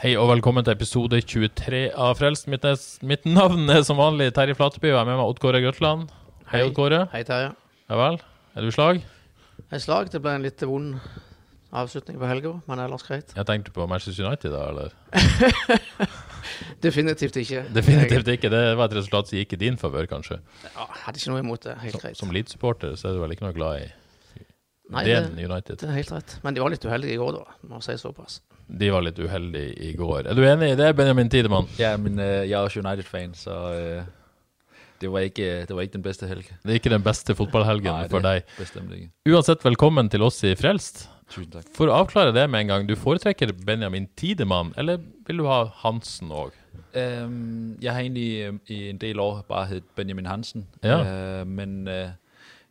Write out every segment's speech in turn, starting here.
Hei og velkommen til episode 23 av Frelst. Mitt, nes- mitt navn er som vanlig Terje Flateby, og jeg er med meg Odd Kåre Grøtland. Hei, Odd Kåre. Hei, Terje. Ja vel? Er du i slag? Et slag. Det ble en litt vond avslutning på helga, men ellers greit. Jeg tenkte på Manchester United, da, eller? Definitivt ikke. Definitivt ikke. Det var et resultat som gikk i din favør, kanskje. Jeg ja, hadde ikke noe imot det. Helt Som, greit. som Leeds-supporter så er du vel ikke noe glad i Nei, den det, United? det er helt rett. Men de var litt uheldige i går, da. Må si såpass. De var litt uheldige i går. Er du enig i det, Benjamin Tidemann? Ja, men øh, jeg er også United-fan, så øh, det, var ikke, det var ikke den bedste helg. Det er ikke den beste fotballhelgen Nej, for deg. Bestemt ikke. Uansett, velkommen til oss i Frelst. Tusind tak. For å avklare det med en gang, du foretrekker Benjamin Tidemann, eller vil du ha Hansen òg? Øhm, jeg har egentlig øh, i en del år bare heddet Benjamin Hansen, Ja. øh, men øh,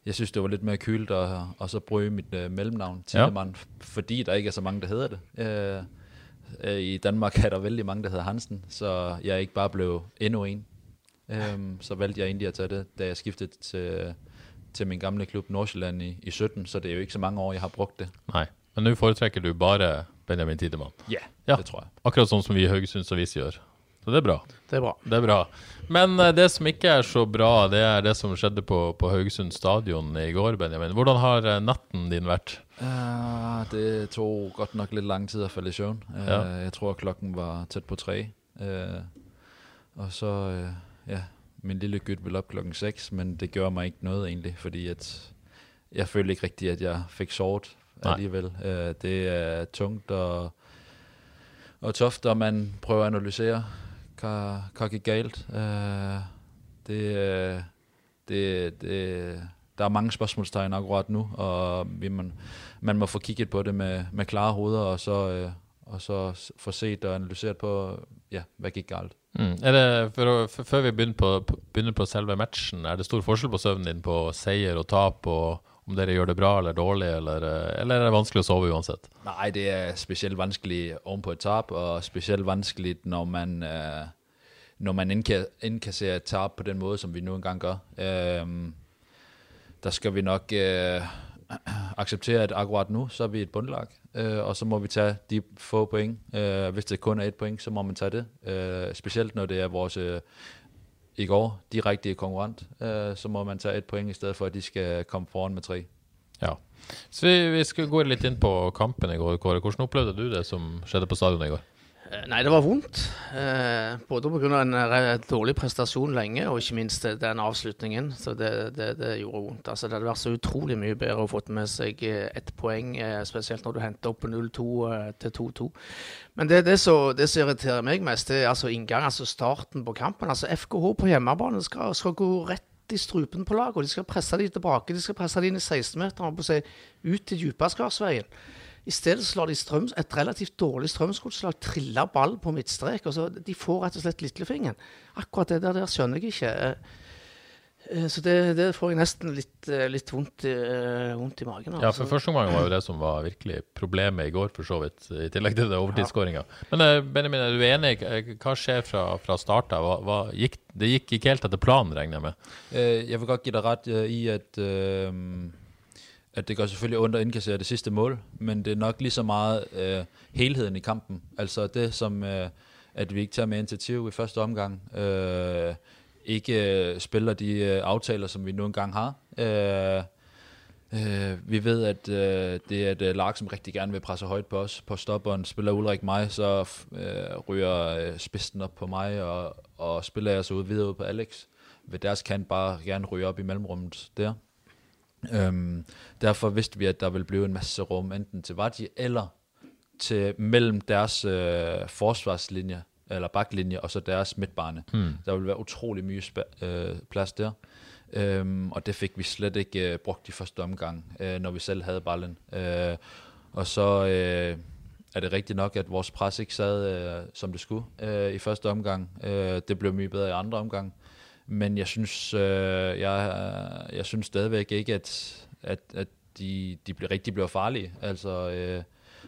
jeg synes, det var lidt mere kølt at, at så bruge mit øh, mellemnavn, Tidemann, ja. fordi der ikke er så mange, der hedder det. Øh, øh, I Danmark er der vældig mange, der hedder Hansen, så jeg ikke bare blev endnu en. Øhm, så valgte jeg egentlig at tage det, da jeg skiftede til, til min gamle klub Nordsjælland i, i 17, så det er jo ikke så mange år, jeg har brugt det. Nei. Men nå foretrekker du bare Benjamin Tidemann. Ja, Ja. det tror jeg. Akkurat sånn som vi i Haugesunds Avis gjør. Så det er bra. Det er bra. Det er bra. Men eh, det som ikke er så bra, det er det som skjedde på, på Haugesund stadion i går, Benjamin. Hvordan har eh, natten din vært? Uh, det tog godt nok lidt lang tid at falde i søvn. Uh, Ja. Jeg tror, klokken var tæt på tre. Uh, og så, uh, ja, min lille gyt ville op klokken 6, men det gjorde mig ikke noget egentlig, fordi at jeg følte ikke rigtigt, at jeg fik sovet. Uh, det er tungt og, og toft, og man prøver at analysere, hvad, gik galt. Uh, det, øh, det, det, der er mange spørgsmålstegn akkurat nu, og vi, man, man må få kigget på det med, med klare hoveder, og så, øh, og så få set og analyseret på, ja, hvad gik galt. Mm. Er det, for for, før vi begynder på, på- på selve matchen, er det stor forskel på søvnen din på seier og tap, og om dere gjør det bra eller dårlig, eller, eh, eller er det vanskelig å sove uansett? Nej, det er spesielt vanskelig ovenpå et tap, og spesielt vanskelig når man, øh, når man innkasserer et tap på den måde, som vi nu engang gjør. Øhm, der skal vi nok øh, acceptere, at akkurat nå så er vi et bundlag, øh, og så må vi ta de få point. Øh, hvis det kun er ett point, så må man ta det. Øh, spesielt når det er vores, øh, i går, direkte konkurrent, øh, så må man tage et point, i stedet for at de skal komme foran med tre. Ja. Så vi, vi skal gå litt inn på kampen i går, Kåre. Hvordan opplevde du det som skjedde på stadion i går? Eh, nei, det var vondt. Eh, både pga. en dårlig prestasjon lenge, og ikke minst eh, den avslutningen. Så det, det, det gjorde vondt. Altså, det hadde vært så utrolig mye bedre å fått med seg eh, ett poeng, spesielt når du henter opp 0-2 til 2-2. Men det, det, så, det som irriterer meg mest, det er altså inngang, altså starten på kampen. Altså FKH på hjemmebane skal, skal gå rett i strupen på laget, og de skal presse de tilbake. De skal presse de inn i 16-meteren og si, ut til Djupaskarsveien. I stedet så lar de strøms, et relativt dårlig strømsgodslag trille ball på midtstrek. og så De får rett og slett lillefingeren. Akkurat det der, der skjønner jeg ikke. Eh, Så det, det får jeg nesten litt, eh, litt vondt, i, eh, vondt i magen av. Ja, for Så- første omgang var jo det som var virkelig problemet i går, for så vidt, i tillegg til det overtidsskåringa. Men Benjamin, er du enig? Hva skjer fra, fra start av? Hva, hva gikk, det gikk ikke helt etter planen, regner jeg med? Jeg vil godt give dig ret øh, i, at, øh, at det gør selvfølgelig ondt at indkassere det sidste mål, men det er nok lige så meget øh, helheden i kampen. Altså det, som øh, at vi ikke tager med initiativ i første omgang, øh, ikke øh, spiller de øh, aftaler, som vi nu engang har. Øh, Øh, vi ved, at øh, det er et øh, lag, som rigtig gerne vil presse højt på os. På stopperen spiller Ulrik mig, så øh, ryger øh, spidsen op på mig, og, og spiller jeg så ud videre ud på Alex. Ved deres kant bare gerne ryge op i mellemrummet der. Øhm, derfor vidste vi, at der ville blive en masse rum, enten til Vardji eller til mellem deres øh, forsvarslinje, eller baklinje, og så deres midtbane. Hmm. Der vil være utrolig mye spa- øh, plads der. Øhm, og det fik vi slet ikke øh, brugt i første omgang, øh, når vi selv havde ballen. Øh, og så øh, er det rigtigt nok, at vores pres ikke sad, øh, som det skulle øh, i første omgang. Øh, det blev mye bedre i andre omgang. Men jeg synes, øh, jeg, jeg synes stadigvæk ikke, at, at, at de, de blev, rigtig blev farlige. Altså, øh,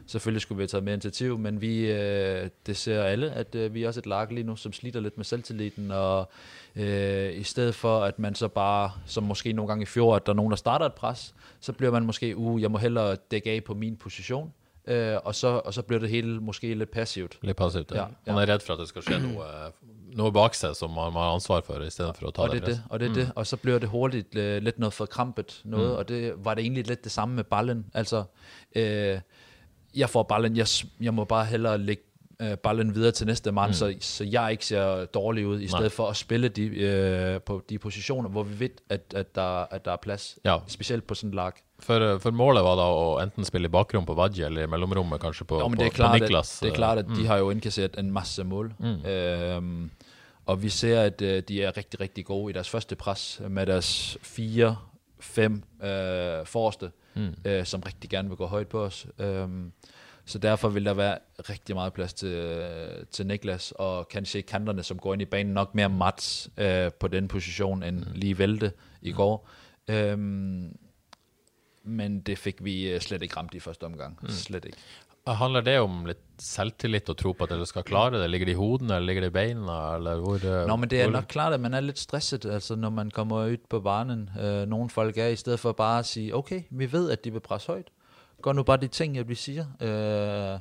selvfølgelig skulle vi have taget mere initiativ, men vi, øh, det ser alle, at øh, vi er også et lag lige nu, som sliter lidt med selvtilliden, og øh, i stedet for, at man så bare, som måske nogle gange i fjor, at der er nogen, der starter et pres, så bliver man måske, uh, jeg må hellere dække af på min position, øh, og, så, og så bliver det hele måske lidt passivt. Lidt passivt, ja. Ja. Man er redd for at det skal skje noe, noe bak seg som man, har ansvar for, i stedet for å ta og det det det, og det er det. Og så bliver det hurtigt øh, lidt noget forkrampet noget, og det var det egentlig lidt det samme med ballen. Altså, øh, jeg får ballen, jeg, jeg må bare hellere lægge øh, ballen videre til næste mand, mm. så, så jeg ikke ser dårlig ud, i stedet for at spille de, øh, på de positioner, hvor vi ved, at, at, der, at der er plads. Ja. Specielt på sådan en lag. For, for målet var da å enten spille i bakrom på Vadje, eller i mellomrommet kanskje på, Jo, men på, det er på klart, Niklas. At, det er klart, at de har jo indkasseret en masse mål. Mm. Øhm, og vi ser, at øh, de er rigtig, rigtig gode i deres første pres med deres fire, fem øh, forreste, mm. øh, som rigtig gerne vil gå højt på os. Øhm, så derfor vil der være rigtig meget plads til, øh, til Niklas, og kanskje kanterne, som går ind i banen, nok mere Mats øh, på den position, end lige Vælte i går. Øhm, men det fik vi øh, slet ikke ramt i første omgang. Mm. Slet ikke. Handler det om litt selvtillit og tro på at dere skal klare det? Ligger det i hodene, eller ligger det i beina, eller hvor eh, Nå, men det er nok klart, at man er lidt stresset, altså når man kommer ud på banen. Øh, nogle folk er, i stedet for bare at sige, okay, vi ved, at de vil presse højt. Gør nu bare de ting, jeg vi siger. Øh, øh,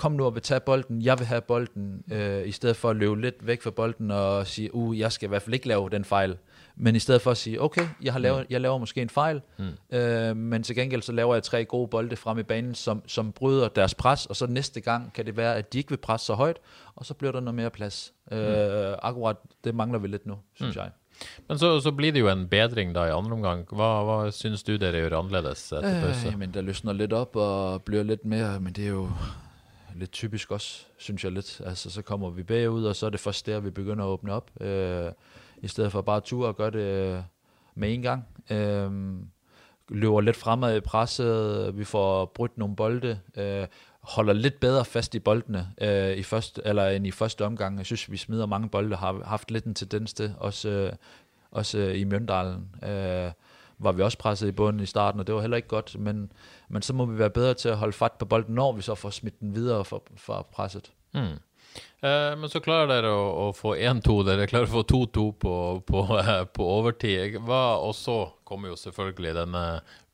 kom nu og vil tage bolden, jeg vil have bolden, øh, i stedet for at løbe lidt væk fra bolden og sige, uh, jeg skal i hvert fald ikke lave den fejl. Men i stedet for at sige, okay, jeg, har lavet, jeg laver måske en fejl, mm. øh, men til gengæld så laver jeg tre gode bolde frem i banen, som, som bryder deres pres, og så næste gang kan det være, at de ikke vil presse så højt, og så bliver der noget mere plads. Mm. Øh, akkurat, det mangler vi lidt nu, synes mm. jeg. Men så, så blir det jo en bedring da i andre omgang. Hva, hva syns du dere gjør annerledes etter pause? Øh, men der løsner lidt op og bliver lidt mere, men det er jo lidt typisk også, synes jeg lidt. Altså, så kommer vi bagud, og så er det først der, vi begynder at åbne op. Øh, I stedet for bare tur og gøre det øh, med en gang. Øh, løber lidt fremad i presset, vi får brudt nogle bolde, øh, holder lidt bedre fast i boldene øh, i første, eller end i første omgang. Jeg synes, vi smider mange bolde, har haft lidt en tendens til, også, øh, også øh, i Mjøndalen. Øh, var vi også presset i bunden i starten, og det var heller ikke godt, men, men så må vi være bedre til at holde fat på bolden, når vi så får smidt den videre fra, fra presset. Mm. Eh, men så klarer dere å, å få 1-2, dere klarer å få 2-2 på, på, eh, på overtid. Hva, og så kommer jo selvfølgelig denne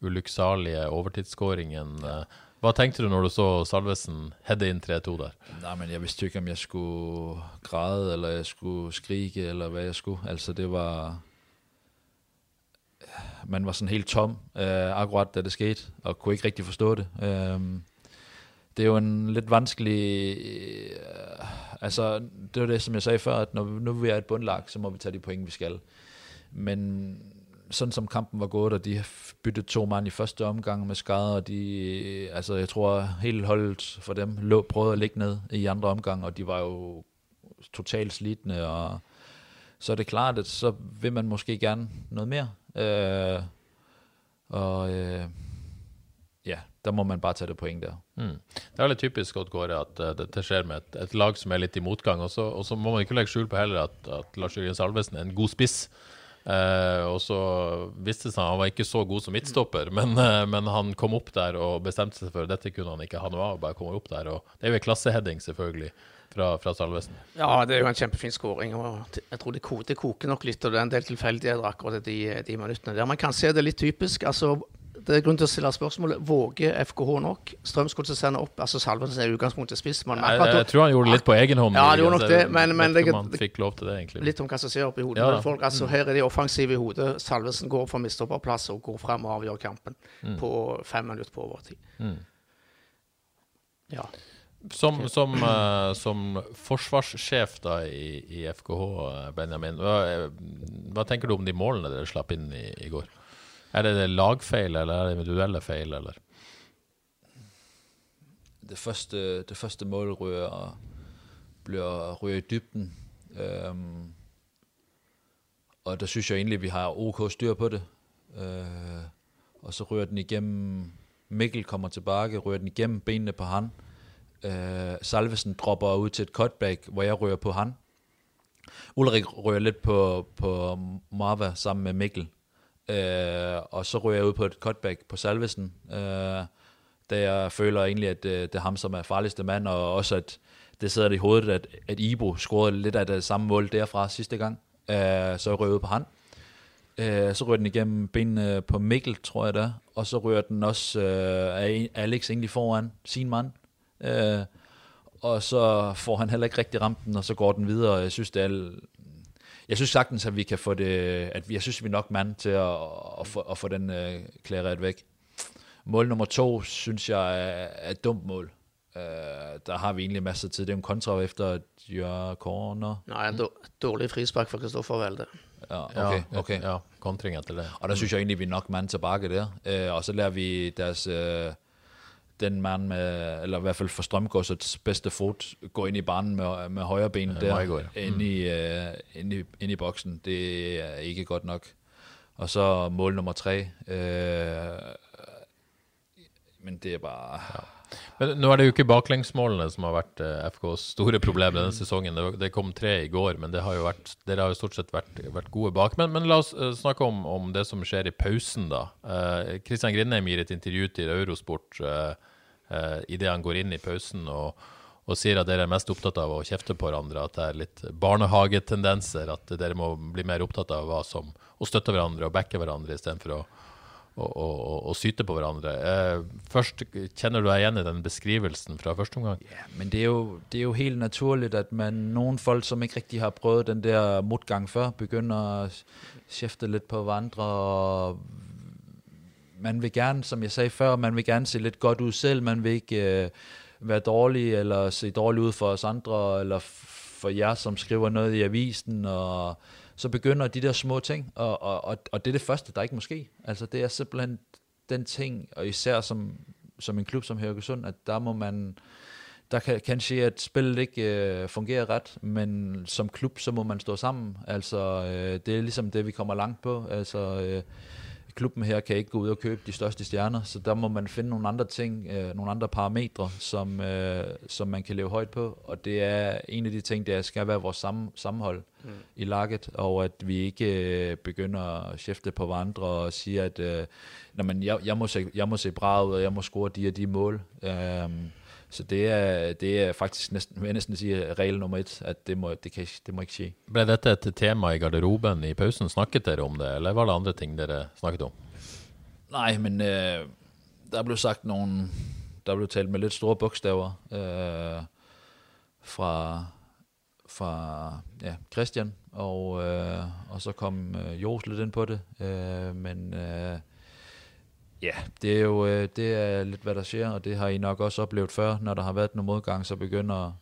ulykksalige overtidsskåringen. Eh, Hva tenkte du når du så Salvesen heade inn 3-2 der? Nej, men jeg vidste jo ikke, om jeg skulle græde, eller jeg skulle skrige, eller hvad jeg skulle. Altså, det var... Man var sådan helt tom, øh, akkurat da det skete, og kunne ikke rigtig forstå det. Øh, det er jo en lidt vanskelig... Øh, altså, det var det, som jeg sagde før, at når vi, nu vi er et bundlag, så må vi tage de point, vi skal. Men sådan som kampen var gået, og de byttede to mand i første omgang med skader, og de, øh, altså jeg tror helt holdet for dem lå, prøvede at ligge ned i andre omgang, og de var jo totalt slidende, og så er det klart, at så vil man måske gerne noget mere. Øh, og øh, ja, der må man bare tage det point der. Mm. Det er litt typisk Odd Kåre at øh, det, det skjer med et, et lag som er litt i motgang. Og så, og så må man ikke legge skjul på heller at, at Lars Jørgen Salvesen er en god spiss. Eh, øh, og så viste det seg han var ikke så god som midtstopper, men, uh, men han kom opp der og bestemte seg for at dette kunne han ikke ha noe av. Bare komme opp der, og Det er jo en klasseheading, selvfølgelig, fra, fra Salvesen. Ja, det er jo en kjempefin skåring. og det- Jeg tror det, ko- det koker nok litt, og det er en del tilfeldigheter akkurat de, de minuttene der. Man kan se det litt typisk. altså det er grunn til å stille spørsmålet våger FKH nok. Strømsgodset sender opp. altså Salvensen er i utgangspunktet spiss. men Jeg, akkurat jeg tror han gjorde det litt på egen hånd. Ja, han gjorde nok muligens. det, men- Jeg men det- om han fikk lov til det, egentlig. litt om hva som skjer oppi hodet Ja. folk. altså Her er de offensive i hodet. Salvesen går for mistopperplass og går frem og avgjør kampen på fem minutter på overtid. Mm. Ja. Som, som, eh, som forsvarssjef da i, i FKH, eh, Benjamin, hva, eh, hva tenker du om de målene dere slapp inn i, i går? Er det, det lagfeil, eller er det individuelle feil, eller? Det første, det første mål ryger, bliver, ryger i dybden. Øhm, og der synes jeg egentlig, at vi har OK styr på det. Øh, og så rører den igennem, Mikkel kommer tilbage, rører den igennem benene på han. Øh, Salvesen dropper ud til et cutback, hvor jeg rører på han. Ulrik rører lidt på, på Marva sammen med Mikkel. Øh, og så rører jeg ud på et cutback på Salvesen, øh, da jeg føler egentlig, at øh, det er ham, som er farligste mand, og også at det sidder i hovedet, at, at Ibo scorede lidt af det samme mål derfra sidste gang. Øh, så jeg rører ud på han. Øh, så rører den igennem benene på Mikkel, tror jeg da, Og så rører den også øh, Alex egentlig foran sin mand. Øh, og så får han heller ikke rigtig ramt den, og så går den videre. Jeg synes, det er, jeg synes sagtens, at vi kan få det, at vi, jeg synes, vi er nok mand til at, at, få, at få den øh, klæret væk. Mål nummer to, synes jeg, er, er et dumt mål. Uh, der har vi egentlig masser af tid. Det er en kontra efter at gøre corner. Nej, en dårlig frispark for Kristoffer Velde. Ja, okay, okay. Ja, kontring etter det. Og der synes jeg egentlig, vi er nok mand tilbage der. Uh, og så lærer vi deres... Uh, den mand med, eller i hvert fald for Strømgårdsets bedste fod, gå ind i banen med, med højre ben ja, der, ind, i, uh, ind, i, ind i boksen. Det er ikke godt nok. Og så mål nummer tre. Uh, men det er bare... Ja. Men Nå er det jo ikke baklengsmålene som har vært eh, FKs store problem denne sesongen. Det, det, kom tre i går, men det har jo vært, dere har jo stort sett vært, vært gode bak. Men, men la oss eh, snakke om, om, det som skjer i pausen, da. Eh, Kristian uh, Grindheim gir et intervju til Eurosport eh, uh, idet han går inn i pausen. og og sier at dere er mest opptatt av å kjefte på hverandre, at det er litt barnehagetendenser, at dere må bli mer opptatt av hva som, å støtte hverandre og backe hverandre istedenfor å, og, og, og, syte på hverandre. Eh, først, Kjenner du deg igjen i den beskrivelsen fra første omgang? Ja, men det er, jo, det er jo helt naturlig at man, noen folk som ikke riktig har prøvd den der motgang før, begynner å skifte litt på hverandre. og man vil gerne, som jeg sa før, man vil gerne se litt godt ut selv. Man vil ikke uh, være dårlig eller se dårlig ut for oss andre, eller for jer, som skriver noe i avisen. og så begynder de der små ting, og, og, og, og det er det første, der ikke må ske. Altså det er simpelthen den ting, og især som, som en klub som Haugesund, at der må man, der kan kanskje at spillet ikke øh, fungerer ret, men som klub, så må man stå sammen. Altså, øh, det er ligesom det, vi kommer langt på. Altså, øh, klubben her kan ikke gå ud og købe de største stjerner, så der må man finde nogle andre ting, øh, nogle andre parametre, som, øh, som man kan leve højt på, og det er en af de ting, der skal være vores sammen, sammenhold mm. i laget, og at vi ikke øh, begynder at skæfte på hverandre og sige, at øh, når man, jeg, jeg, må se, jeg må se bra ud, og jeg må score de og de mål. Øh, så det er, det er faktisk nesten, vil jeg nesten si regel nummer ett, at det må, det, kan, det må ikke skje. Ble dette et tema i garderoben i pausen? Snakket dere om det, eller var det andre ting dere snakket om? Nei, men øh, der ble sagt noen Der ble talt med litt store bokstaver øh, fra, fra ja, Christian, og, øh, og så kom øh, Jos litt inn på det. Øh, men øh, Ja, det er jo øh, det er lidt, hvad der sker, og det har I nok også oplevet før. Når der har været nogle modgang, så begynder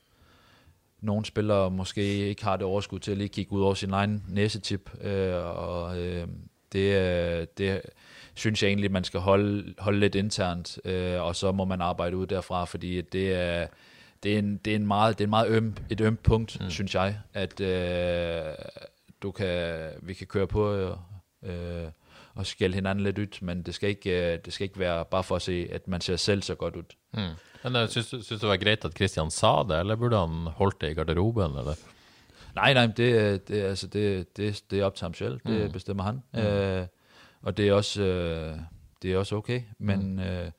nogle spillere måske ikke har det overskud til at lige kigge ud over sin egen næsetip, øh, og øh, det, det synes jeg egentlig, man skal holde, holde lidt internt, øh, og så må man arbejde ud derfra, fordi det er, det er, en, det er, en meget, det er en meget øm, et ømt punkt, mm. synes jeg, at øh, du kan, vi kan køre på øh, og skælde hinanden lidt ud, men det skal ikke, øh, det skal ikke være bare for at se, at man ser selv så godt ud. Mm. Men uh, synes, synes du det var greit at Christian sa det, eller burde han holdt det i garderoben? Eller? Nej, nej, det, det, altså det, det, det er op til ham selv. Det mm. bestemmer han. Mm. Øh, og det er også, øh, det er også okay. Men mm. øh,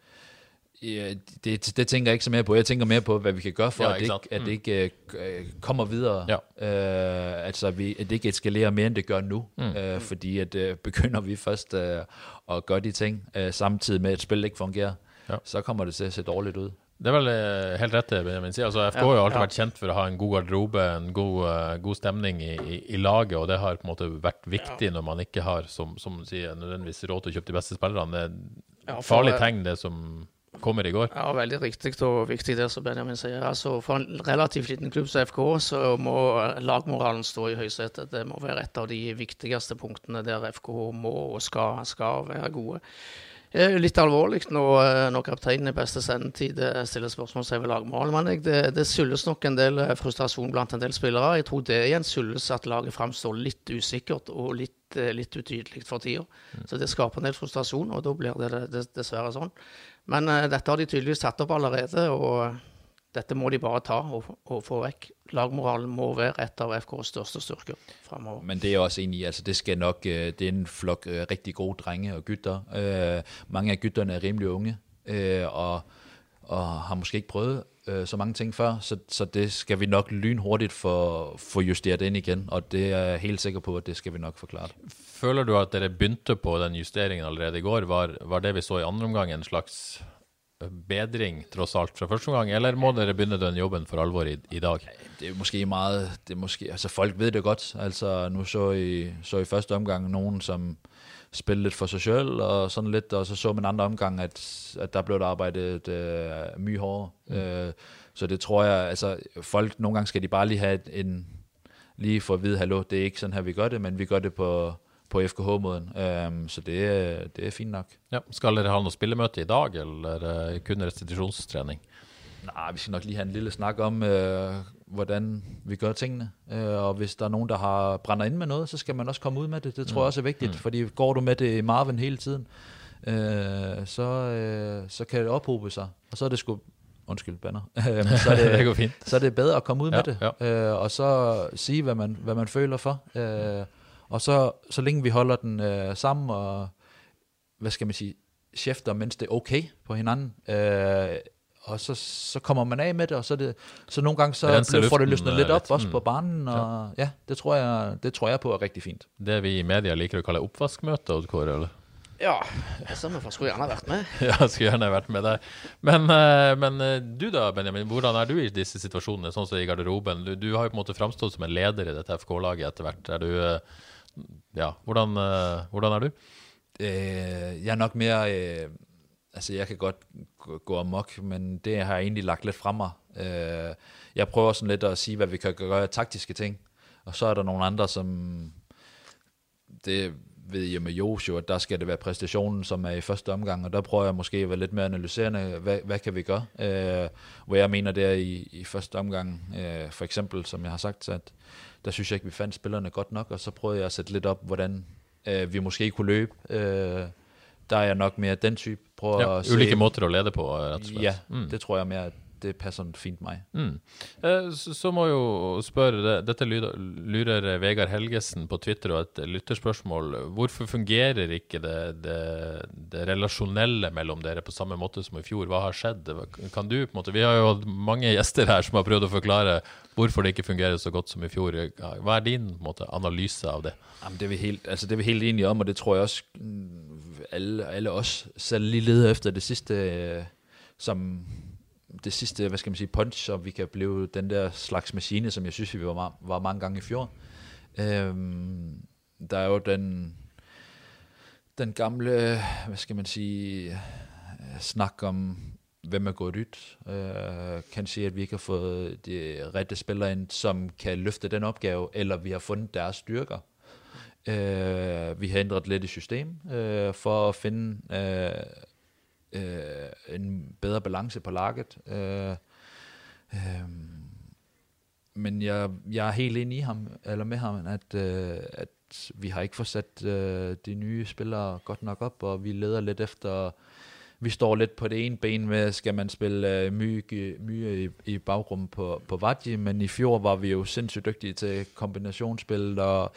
Ja, det, det tænker jeg ikke så mere på. Jeg tænker mere på, hvad vi kan gøre for, ja, at, det ikke, at det ikke uh, kommer videre. Ja. Uh, altså, vi, at det ikke eskalerer mere, end det gør nu. Mm. Uh, fordi at uh, begynder vi først uh, at gøre de ting, uh, samtidig med, at spillet ikke fungerer, ja. så kommer det til at se dårligt ud. Det er vel uh, helt rett, Benjamin sier. Altså, FK ja, har jo alltid ja. vært kjent for å ha en god garderobe, en god, uh, god stemning i, i, i, laget, og det har på en måte vært viktig ja. når man ikke har, som, som sier, nødvendigvis råd til å kjøpe de beste spillerne. Det er ja, farlig tegn, det som kommer i går. Ja, veldig riktig og viktig det som Benjamin sier. Altså, for en relativt liten klubb som FK, så må lagmoralen stå i høysetet. Det må være et av de viktigste punktene der FK må og skal, skal være gode. Det er jo litt alvorlig når, eh, når kapteinen i beste sendetid eh, stiller spørsmål ved lagmål. Men jeg, det, det skyldes nok en del eh, frustrasjon blant en del spillere. Jeg tror det igjen skyldes at laget framstår litt usikkert og litt, litt utydelig for tida. Mm. Så det skaper en del frustrasjon, og da blir det, det dessverre sånn. Men uh, dette har de tydeligvis satt opp allerede. og eh, dette må de bare ta og, og få vekk. Lagmoralen må være et av FKs største styrker fremover. Men det er også enig i. Altså, det skal nok eh, Det er en flok uh, rigtig gode drenge og gutter. Uh, mange af gutterne er rimelig unge uh, og, og har måske ikke prøvet uh, så mange ting før, så, så det skal vi nok lynhurtigt få, få justeret ind igen, og det er jeg helt sikker på, at det skal vi nok forklare. Føler du at dere begynte på den justeringen allerede i går? Var, var det vi så i andre omgang en slags bedring, trods alt, fra første gang, eller må dere begynne den jobben for alvor i, i dag? Det er måske meget, det er måske, altså folk ved det godt, altså nu så i, så i første omgang nogen, som spillede lidt for sig selv, og sådan lidt, og så så man andre omgang, at, at der blev der arbejdet øh, mye hårdere. Mm. Øh, så det tror jeg, altså folk, nogle gange skal de bare lige have en, lige for at vide, hallo, det er ikke sådan her, vi gør det, men vi gør det på, på FKH-måden. Um, så det, det er fint nok. Ja. Skal dere ha noe spillemøte i dag, eller kun restitusjonstrening? Nej, vi skal nok lige have en lille snak om, uh, hvordan vi gør tingene. Uh, og hvis der er nogen, der har brænder ind med noget, så skal man også komme ud med det. Det tror mm. jeg også er vigtigt, mm. fordi går du med det i Marvin hele tiden, uh, så, uh, så kan det ophobe sig. Og så er det sgu undskyld, banner, så, er det, det fint. så er det bedre at komme ud ja, med det, ja. uh, og så sige, hvad man, hvad man føler for. Uh, og så, så længe vi holder den øh, sammen, og hvad skal man sige, chefter, mens det er okay på hinanden, øh, og så, så kommer man af med det, og så, det, så nogle gange så bliver, får det løsnet lidt op, lidt. også mm. på banen, og ja. ja, det, tror jeg, det tror jeg på er rigtig fint. Det vi i media liker at kalde oppvaskmøte, Odd Kåre, eller? Ja, Stemmer, skulle gjerne vært med. ja, skulle gjerne vært med der. Men, eh, men, eh, du da, Benjamin, hvordan er du i disse situasjonene, sånn som i garderoben? Du, du har jo på en måte framstått som en leder i dette FK-laget etter hvert. Er du eh, ja, hvordan, øh, hvordan er du? Øh, jeg er nok mere... Øh, altså, jeg kan godt gå amok, men det har jeg egentlig lagt lidt fra mig. Øh, jeg prøver sådan lidt at sige, hvad vi kan gøre af taktiske ting. Og så er der nogle andre, som... Det ved jeg med Joshua, at der skal det være præstationen, som er i første omgang, og der prøver jeg måske at være lidt mere analyserende, hvad, hvad kan vi gøre? Øh, hvor jeg mener, det er i, i første omgang, øh, for eksempel, som jeg har sagt, at der synes jeg ikke, vi fandt spillerne godt nok, og så prøvede jeg at sætte lidt op, hvordan øh, vi måske kunne løbe. Øh, der er jeg nok mere den type. Prøver ja, at ulike se, måter at lede på, rett og slett. Ja, mm. det tror jeg mere, at det passer fint meg. Mm. Eh, så, så, må jo spørre, det, dette lurer Vegard Helgesen på Twitter og et lytterspørsmål. Hvorfor fungerer ikke det, det, det, relasjonelle mellom dere på samme måte som i fjor? Hva har skjedd? Kan du, på en måte, Vi har jo hatt mange gjester her som har prøvd å forklare hvorfor det ikke fungerer så godt som i fjor. Hva er din måte, analyse av det? Jamen, det, er vi helt, altså, det er vi helt enige om, og det tror jeg også mm, alle, alle os selv lige leder efter det sidste, øh, som det sidste, hvad skal man sige, punch, så vi kan blive den der slags maskine, som jeg synes, vi var, var mange gange i fjor. Øhm, der er jo den, den gamle, hvad skal man sige, snak om, hvem er gået ud. Øh, kan sige, at vi ikke har fået de rette spillere ind, som kan løfte den opgave, eller vi har fundet deres styrker. Øh, vi har ændret lidt i system øh, for at finde øh, øh, en bedre balance på laget. Øh, øh, men jeg, jeg er helt enig i ham, eller med ham, at, øh, at vi har ikke fået sat øh, de nye spillere godt nok op, og vi leder lidt efter, vi står lidt på det ene ben med, skal man spille øh, mye, mye i, i baggrunden på, på Vadji, men i fjor var vi jo sindssygt dygtige til kombinationsspil, og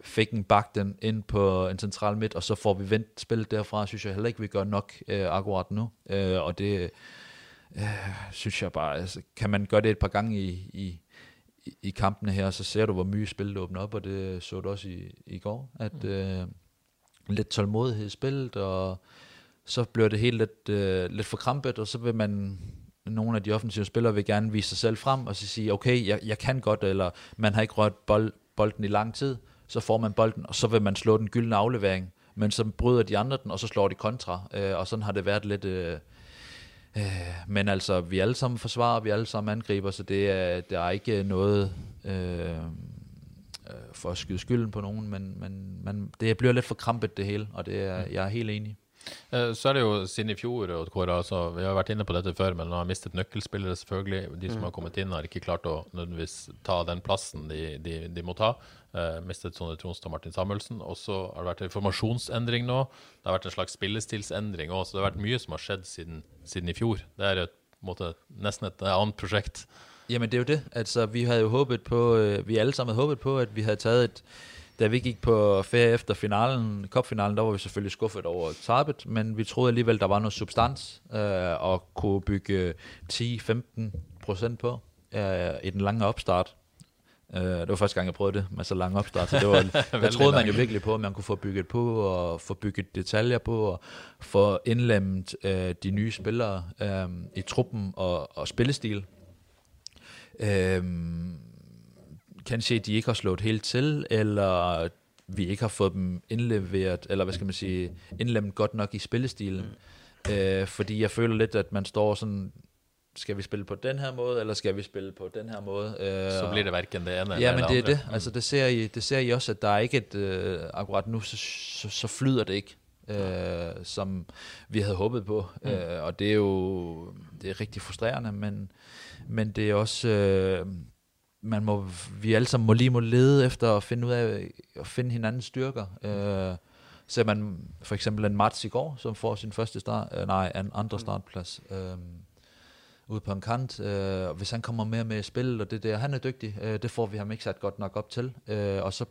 fik en bak den ind på en central midt, og så får vi vendt spillet derfra, synes jeg heller ikke, vi gør nok øh, akkurat nu. Øh, og det øh, synes jeg bare, altså, kan man gøre det et par gange i, i, i kampene her, så ser du, hvor mye spillet åbner op, og det så du også i, i går, at mm. øh, lidt tålmodighed i spillet, og så bliver det helt lidt, øh, lidt for krampet, og så vil man nogle af de offensive spillere vil gerne vise sig selv frem, og så sige, okay, jeg, jeg kan godt, eller man har ikke rørt bold, bolden i lang tid, så får man bolden, og så vil man slå den gyldne aflevering, men så bryder de andre den, og så slår de kontra, øh, og sådan har det været lidt... Øh, øh, men altså, vi alle sammen forsvarer, vi alle sammen angriber, så det er, der er ikke noget øh, øh, for at skyde skylden på nogen, men, men, men det bliver lidt for krampet det hele, og det er, jeg er helt enig. Eh, Så er det jo siden i fjor, og Kåre, altså, vi har vært inne på dette før, men han har mistet nøkkelspillere, selvfølgelig. De som har kommet inn, har ikke klart å nødvendigvis ta den plassen de, de, de må ta. Eh, mistet Sondre Tronstad og Martin Samuelsen. Og så har det vært en formasjonsendring nå. Det har vært en slags spillestilsendring òg, så det har vært mye som har skjedd siden, siden i fjor. Det er et, på måte, nesten et annet prosjekt. Jamen det er jo det. Altså vi havde jo håbet på, øh, vi alle sammen havde håbet på, at vi havde taget et, da vi gik på ferie efter finalen, cupfinalen, der var vi selvfølgelig skuffet over tabet, men vi troede alligevel, der var noget substans øh, og kunne bygge 10-15 procent på øh, i den lange opstart. Øh, det var første gang, jeg prøvede det med så lang opstart, så det var, der troede man jo virkelig på, at man kunne få bygget på, og få bygget detaljer på, og få indlemmet øh, de nye spillere øh, i truppen og, og spillestil. Øhm, kanskje de ikke har slået helt til, eller vi ikke har fået dem indleveret, eller hvad skal man sige, indlemmet godt nok i spillestilen. Mm. Øh, fordi jeg føler lidt, at man står sådan, skal vi spille på den her måde, eller skal vi spille på den her måde? Øh, Så blir det verken det ene Ja, men det er det. Altså, det ser I, det ser I også, at der er ikke et... Øh, akkurat nu, så, så, så flyder det ikke, øh, som vi havde håbet på. Mm. Øh, og det er jo det er rigtig frustrerende, men, men det er også... Øh, man må, vi alle sammen må lige må lede efter at finde ud af at finde hinandens styrker. Øh, ser man for eksempel en Mats i går, som får sin første start, øh, nej, en andre startplads. Øh, ude på en kant. Øh, og hvis han kommer mere med i spillet, og det der, han er dygtig, øh, det får vi ham ikke sat godt nok op til. Øh, og så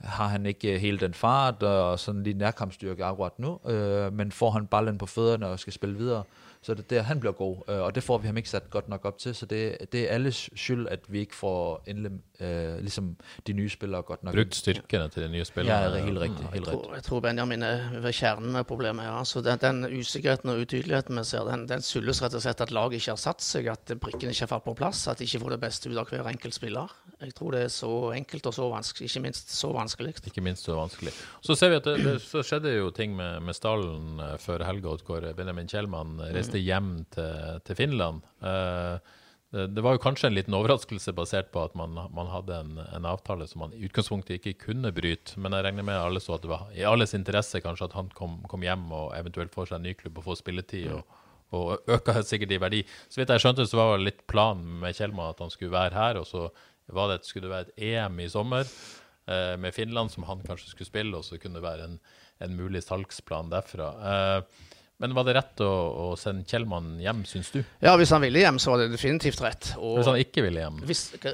har han ikke øh, hele den fart og sådan lige nærkampstyrke akkurat nu, øh, men får han ballen på fødderne og skal spille videre, så er det der, han bliver god, øh, og det får vi ham ikke sat godt nok op til, så det, det er alles skyld, at vi ikke får indlem, øh, ligesom de nye spillere godt nok. Brukt styrkene til de nye Ja, spillerne. det er helt rigtigt. Jeg Helt tror, rigtigt. jeg tror Benjamin er ved kjernen av problemet. her. Altså, den, den usikkerheten og utydeligheten vi ser, den, den skyldes rett og slett at laget ikke har satt seg, at brikkene ikke har falt på plass, at de ikke får det beste ut av hver enkelt spiller. Jeg tror det er så enkelt og så vanskelig, ikke minst så vanskelig. Ikke minst så vanskelig. Så ser vi at det, det så skjedde jo ting med, med stallen eh, før helga, hvor Benjamin Kjellmann reiste hjem til, til Finland. Eh, Eh, det, var jo kanskje en liten overraskelse basert på at man, man hadde en, en avtale som man i utgangspunktet ikke kunne bryte, men jeg regner med alle så at det var i alles interesse kanskje at han kom, kom hjem og eventuelt får seg en ny klubb og får spilletid. og og øka sikkert i verdi. Så vidt jeg skjønte, så var det litt planen med Kjellmann at han skulle være her, og så var det, skulle det være et EM i sommer eh, med Finland som han kanskje skulle spille, og så kunne det være en, en mulig salgsplan derfra. Eh, men var det rett å, å sende Kjellmann hjem, syns du? Ja, hvis han ville hjem, så var det definitivt rett. Og Hvis han ikke ville hjem? hvis,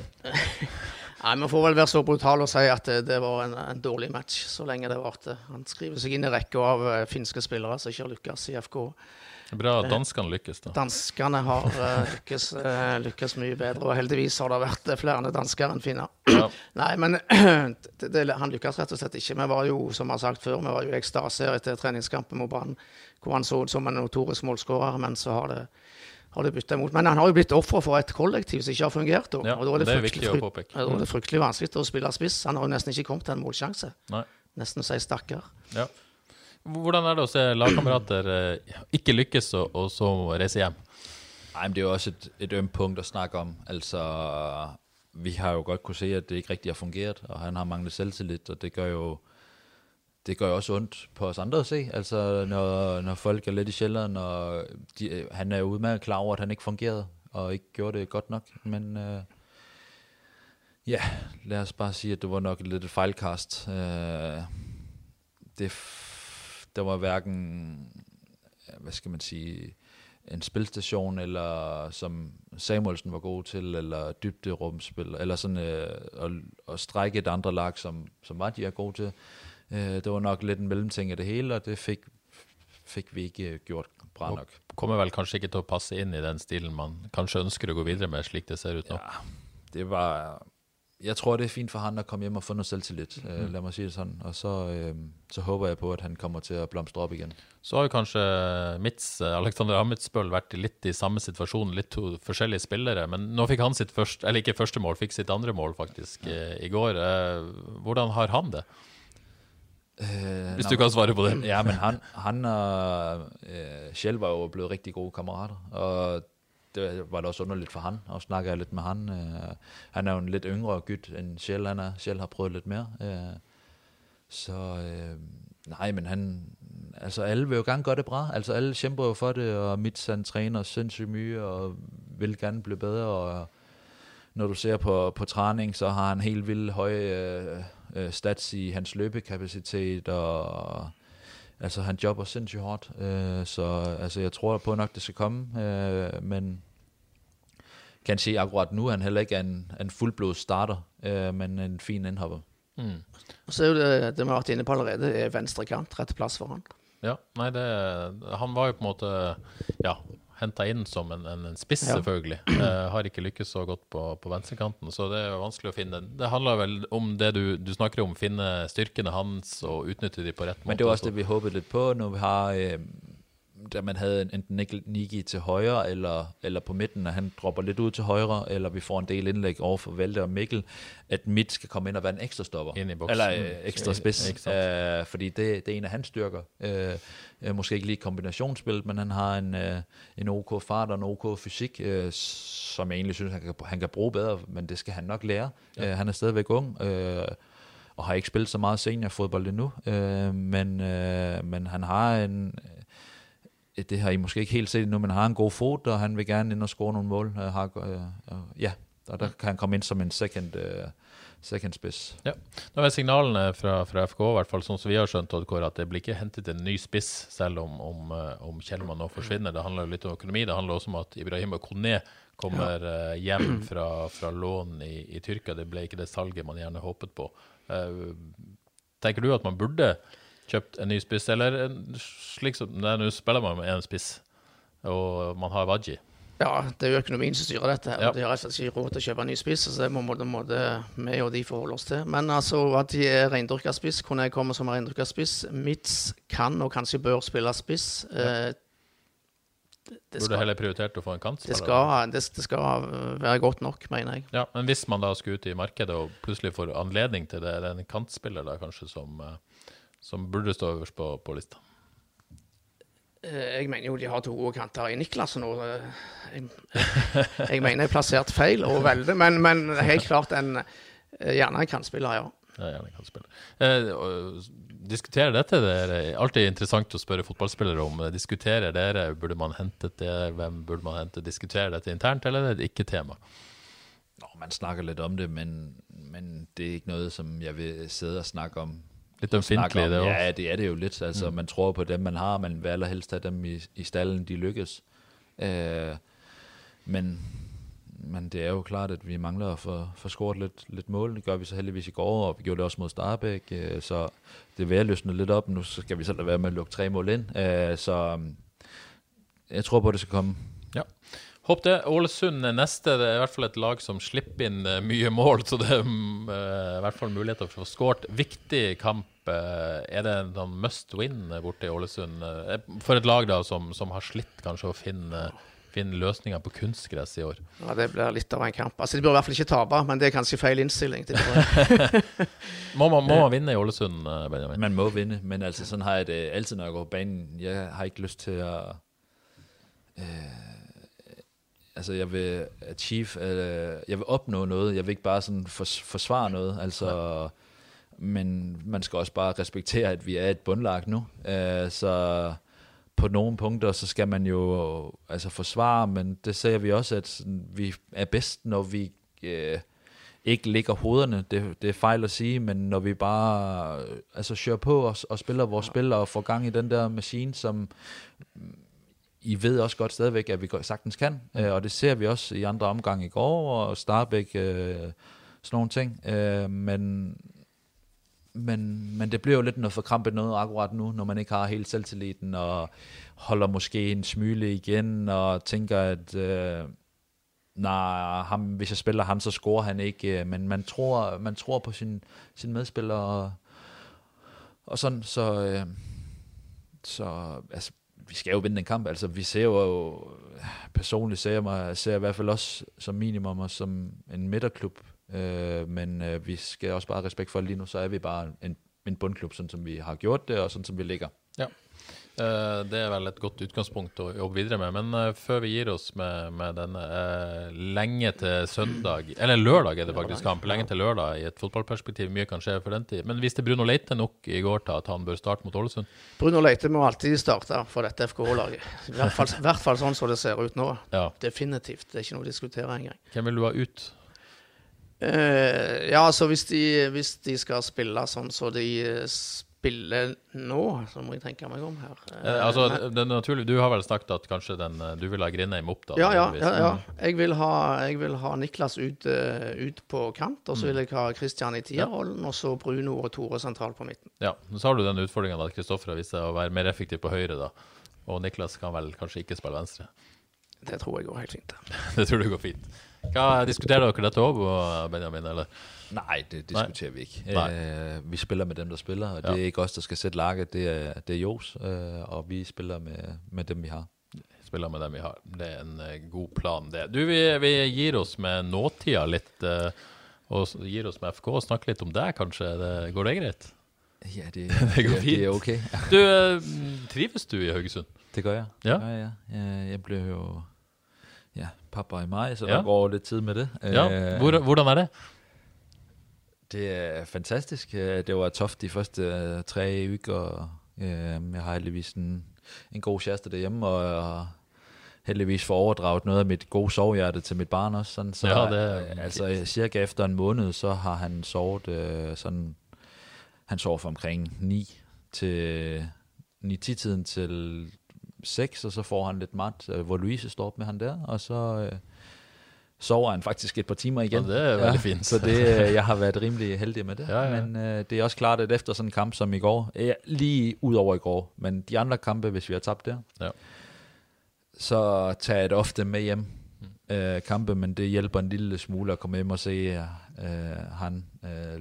Nei, Vi får vel være så brutale og si at det, det var en, en dårlig match så lenge det varte. Han skriver seg inn i rekka av eh, finske spillere som ikke har lykkes i FK. Bra at danskene lykkes, da. Danskene har eh, lykkes, eh, lykkes mye bedre, og heldigvis har det vært eh, flere dansker enn finner. Ja. Nei, men det, det, han lykkes rett og slett ikke. Vi var jo, som jeg har sagt før, vi var jo i ekstase etter treningskampen mot Brann, hvor han så ut som en notorisk målskårer, men så har det, har det bytta imot. Men han har jo blitt offer for et kollektiv som ikke har fungert. da. Ja, og da er det, det er viktig å påpeke. da er det fryktelig vanskelig å spille spiss. Han har jo nesten ikke kommet til en målsjanse. Nei. Nesten å si stakkar. Ja. Hvordan er det å se lagkamerater eh, ikke lykkes, og, og så reise hjem? Nej, men det er jo også et, et ømt punkt at snakke om. Altså, vi har jo godt kunne se, at det ikke rigtig har fungeret, og han har manglet selvtillid, og det gør jo det gør jo også ondt på os andre at se, altså når, når folk er lidt i sjælderen, og de, han er jo udmærket klar over, at han ikke fungerede, og ikke gjorde det godt nok, men øh, ja, lad os bare sige, at det var nok lidt et fejlkast. Øh, det, der var hverken, hvad skal man sige, en spilstation, eller som Samuelsen var god til, eller dybderumspil, eller sådan øh, at, at strække et andre lag, som, som var de er gode til. Øh, det var nok lidt en mellemting af det hele, og det fik, fik vi ikke øh, gjort bra nok. Kommer vel kanskje ikke til å passe inn i den stilen man kanskje ønsker å gå videre med, slik det ser ut nå. Ja, det var... Jeg tror, det er fint for han at komme hjem og få noget selvtillid. Øh, lad mig sige det sådan. Og så, øh, så håber jeg på, at han kommer til at blomstre op igen. Så har jo kanskje Mitz, eh, Alexander Amitsbøl vært litt i samme situasjon, litt to forskjellige spillere. Men nå fikk han sitt første, eller ikke første mål, fikk sitt andre mål faktisk eh, i går. Eh, Hvordan har han det? Øh, Hvis du kan svare på det. Ja, men han, han og øh, Kjell var jo blevet rigtig gode kammerater, og det var da også underligt for han, og snakker jeg lidt med han. Øh, han er jo en lidt yngre gyt end Kjell, han er. Kjell har prøvet lidt mere. Øh, så øh, nej, men han altså alle vil jo gerne gøre det bra. Altså alle kæmper jo for det, og Mitz han træner sindssygt mye, og vil gerne blive bedre, og når du ser på, på træning, så har han helt vildt høje øh, øh, stats i hans løbekapacitet, og altså han jobber sindssygt hårdt, øh, så altså, jeg tror på nok, det skal komme, øh, men kan se akkurat nu, han heller ikke er en, en fuldblod starter, øh, men en fin indhopper. Mm. Og så er jo det, det vi har vært inne på allerede, er venstre kant, rett plass for han. Ja, nei, det Han var jo på en måte ja, henta inn som en, en, en spiss, Ja. selvfølgelig. Eh, har ikke lykkes så godt på, på venstrekanten, så det er vanskelig å finne. Det handler vel om det du, du snakker om, finne styrkene hans og utnytte de på rett måte. Men det var også så- det, vi håbede lidt på, når vi har, øh, da man havde enten Nigi til højre, eller, eller på midten, og han dropper lidt ud til højre, eller vi får en del indlæg over for Valte og Mikkel, at midt skal komme ind og være en ekstra stopper. Ind i boksen. Eller øh, ekstra Ja, spids, ikke sant. øh, fordi det, det er en af hans styrker. Øh, øh, måske ikke lige kombinationsspil, men han har en, øh, en OK fart og en OK fysik, øh, som jeg egentlig synes, han kan, han kan bruge bedre, men det skal han nok lære. Ja. Øh, han er stadigvæk ung, øh, og har ikke spillet så meget seniorfodbold endnu, øh, men, øh, men han har en, det har I måske ikke helt set endnu, men han har en god fod, og han vil gerne ind og score nogle mål. Øh, har, øh, øh, ja, og der kan han komme ind som en second, øh, second spids. Ja. Nå er signalene fra, fra FK, i hvert fall sånn som vi har skjønt, Oddkår, at det blir ikke hentet en ny spiss, selv om, om, om Kjellmann nå forsvinner. Det handler litt om økonomi. Det handler også om at Ibrahim Kone kommer eh, hjem fra, fra lån i, i Tyrkia. Det ble ikke det salget man gjerne håpet på. Eh, tenker du at man burde kjøpt en ny spiss, eller slik som Nei, nå spiller man med én spiss, og man har Waji. Ja, det er jo økonomien som styrer dette. her. Ja. De har rett og slett ikke råd til å kjøpe en ny spiss, så det må måtte, måtte vi og de forholde oss til. Men altså, at de er reindyrka spiss, kunne jeg komme som reindyrka spiss. Mitz kan og kanskje bør spille spiss. Eh, det, det, Burde skal, heller prioritert å få en kant. det, skal, det, det skal være godt nok, mener jeg. Ja, men hvis man da skulle ut i markedet og plutselig får anledning til det, er det en kantspiller da kanskje som, eh, som burde stå øverst på, på lista? Eh, Jeg mener jo de har to gode kanter i Niklas nå. eh, Jeg, jeg mener jeg er plassert feil og veldig, men, men helt klart en eh, gjerne en kantspiller, ja. Ja, gjerne kantspiller. Eh, og diskuterer dette? Det er alltid interessant å spørre fotballspillere om. Diskuterer dere? Burde man hentet det? Hvem burde man hente? Diskuterer dette internt, eller er det ikke tema? Nå, man snakker lidt om det, men, men det er ikke noget, som jeg vil sidde og snakke om. Litt ømfintlig, det òg. Ja, det er det jo lidt. Altså, mm. Man tror på dem, man har, man vil allerhelst have dem i, i stallen, de lykkes. Øh, men, men det er jo klart, at vi mangler at få, få scoret lidt, lidt mål. Det gør vi så heldigvis i går, og vi gjorde det også mod Starbæk. Øh, så det vil løsne lidt op. Nu skal vi så lade være med at lukke tre mål ind. Øh, så jeg tror på, at det skal komme. Ja. Håp det. Ålesund er neste. Det er i hvert fall et lag som slipper inn eh, mye mål, så det er mm, eh, i hvert fall muligheter for å få skåret. Viktig kamp. eh, Er det en sånn must win borte i Ålesund? For et lag da som, som har slitt kanskje å finne, finne løsninger på kunstgress i år. ja. Det blir litt av en kamp. Altså, De bør i hvert fall ikke tape, men det er kanskje feil innstilling. Må man, må man vinne i Ålesund, Benjamin? Man må vinde, men altså sådan har jeg det altid, når jeg går på banen. Jeg har ikke lyst til at... Øh, altså, jeg vil achieve, øh, jeg vil opnå noget. Jeg vil ikke bare sådan fors- forsvare noget. Altså, men man skal også bare respektere, at vi er et bundlag nu. Øh, så på nogle punkter, så skal man jo altså forsvare, men det ser vi også, at sådan, vi er bedst, når vi øh, ikke ligger hovederne. Det, det er fejl at sige, men når vi bare øh, altså, kører på og, og spiller vores spil og får gang i den der maskine, som I ved også godt stadigvæk, at vi sagtens kan. Øh, og det ser vi også i andre omgange i går, og Starbæk, øh, sådan nogle ting. Øh, men, men, men det bliver jo lidt noget forkrampet noget akkurat nu, når man ikke har helt selvtilliden, og holder måske en smyle igen, og tænker, at øh, nej, ham, hvis jeg spiller ham, så scorer han ikke. øh, Men man tror, man tror på sin, sin medspiller, og, og sådan, så, øh, så altså, vi skal jo vinde den kamp. Altså, vi ser jo, personligt ser jeg, mig, ser jeg i hvert fald også som minimum og som en midterklub, øh, men øh, vi skal også bare have respekt for, at lige nu så er vi bare en, en bundklub, sådan som vi har gjort det, og sådan som vi ligger. Eh, det er vel et godt utgangspunkt å jobbe videre med. Men eh, før vi gir oss med, med denne eh, lenge til søndag Eller lørdag er det faktisk kamp. Lenge til lørdag i et fotballperspektiv. Mye kan skje for den tid. Men viste Bruno Leite nok i går til at han bør starte mot Ålesund? Bruno Leite må alltid starte for dette FKH-laget. I i hvert fall sånn som det ser ut nå. Ja. Definitivt. Det er ikke noe å diskutere engang. Hvem vil du ha ut? Eh, ja, altså hvis de, hvis de skal spille sånn som så de eh, spiller nå, så må jeg tenke meg om her. Eh, altså, det er naturlig, Du har vel snakket at kanskje den, eh, du vil ha Grindheim opp? da? ja, ja, ja, ja. Jeg vil ha, jeg vil ha Niklas ut, eh, ut på kant, og så vil jeg ha Christian i tierrollen, og så Bruno og Tore sentralt på midten. Ja, Så har du den utfordringen at Kristoffer har vist seg å være mer effektiv på høyre, da. Og Niklas kan vel kanskje ikke spille venstre. Det tror jeg går helt fint. Det tror du går fint. Hva, Diskuterer dere dette òg, Benjamin? eller? Nej, det diskuterer vi ikke. Nej. Øh, vi spiller med dem, der spiller, og Ja. det er ikke os, der skal sætte laget, det er, det er Jos, øh, og vi spiller med, med dem, vi har. Spiller med dem vi har. Det er en eh, god plan, det. Du, vi, vi gir oss med nåtida litt, eh, og gir oss med FK og snakker litt om deg, kanskje. Det, går det greit? Ja, det, Det går det, det er fint. okay. Du, eh, trives du i Haugesund? Det gør jeg. Ja. Det gør jeg. Jeg, jeg blev jo ja, pappa i maj, så Ja. der går lidt tid med det. Ja. Øh, Hvor, hvordan er det? Det er fantastisk. Øh, Det var toft de første øh, tre uger. Øh, Jeg har heldigvis en, en god kæreste derhjemme, og har heldigvis får overdraget noget af mit gode sovehjerte til mit barn også. Sådan, så, Ja, det er altså cirka efter en måned, så har han sovet øh, sådan, han sover fra omkring 9 til 9-10-tiden til 6, og så får han lidt mat, hvor Louise står op med han der, og så øh, sover han faktisk et par timer igen. Ja, det er veldig fint. Så det, øh, jeg har været rimelig heldig med det. Ja, ja. Men øh, det er også klart, at efter sådan en kamp som i går, ja, lige ud over i går, men de andre kampe, hvis vi har tabt der, Ja. så tager jeg det ofte med hjem, Mm. øh, kampe, men det hjælper en lille smule at komme hjem og se øh, han øh,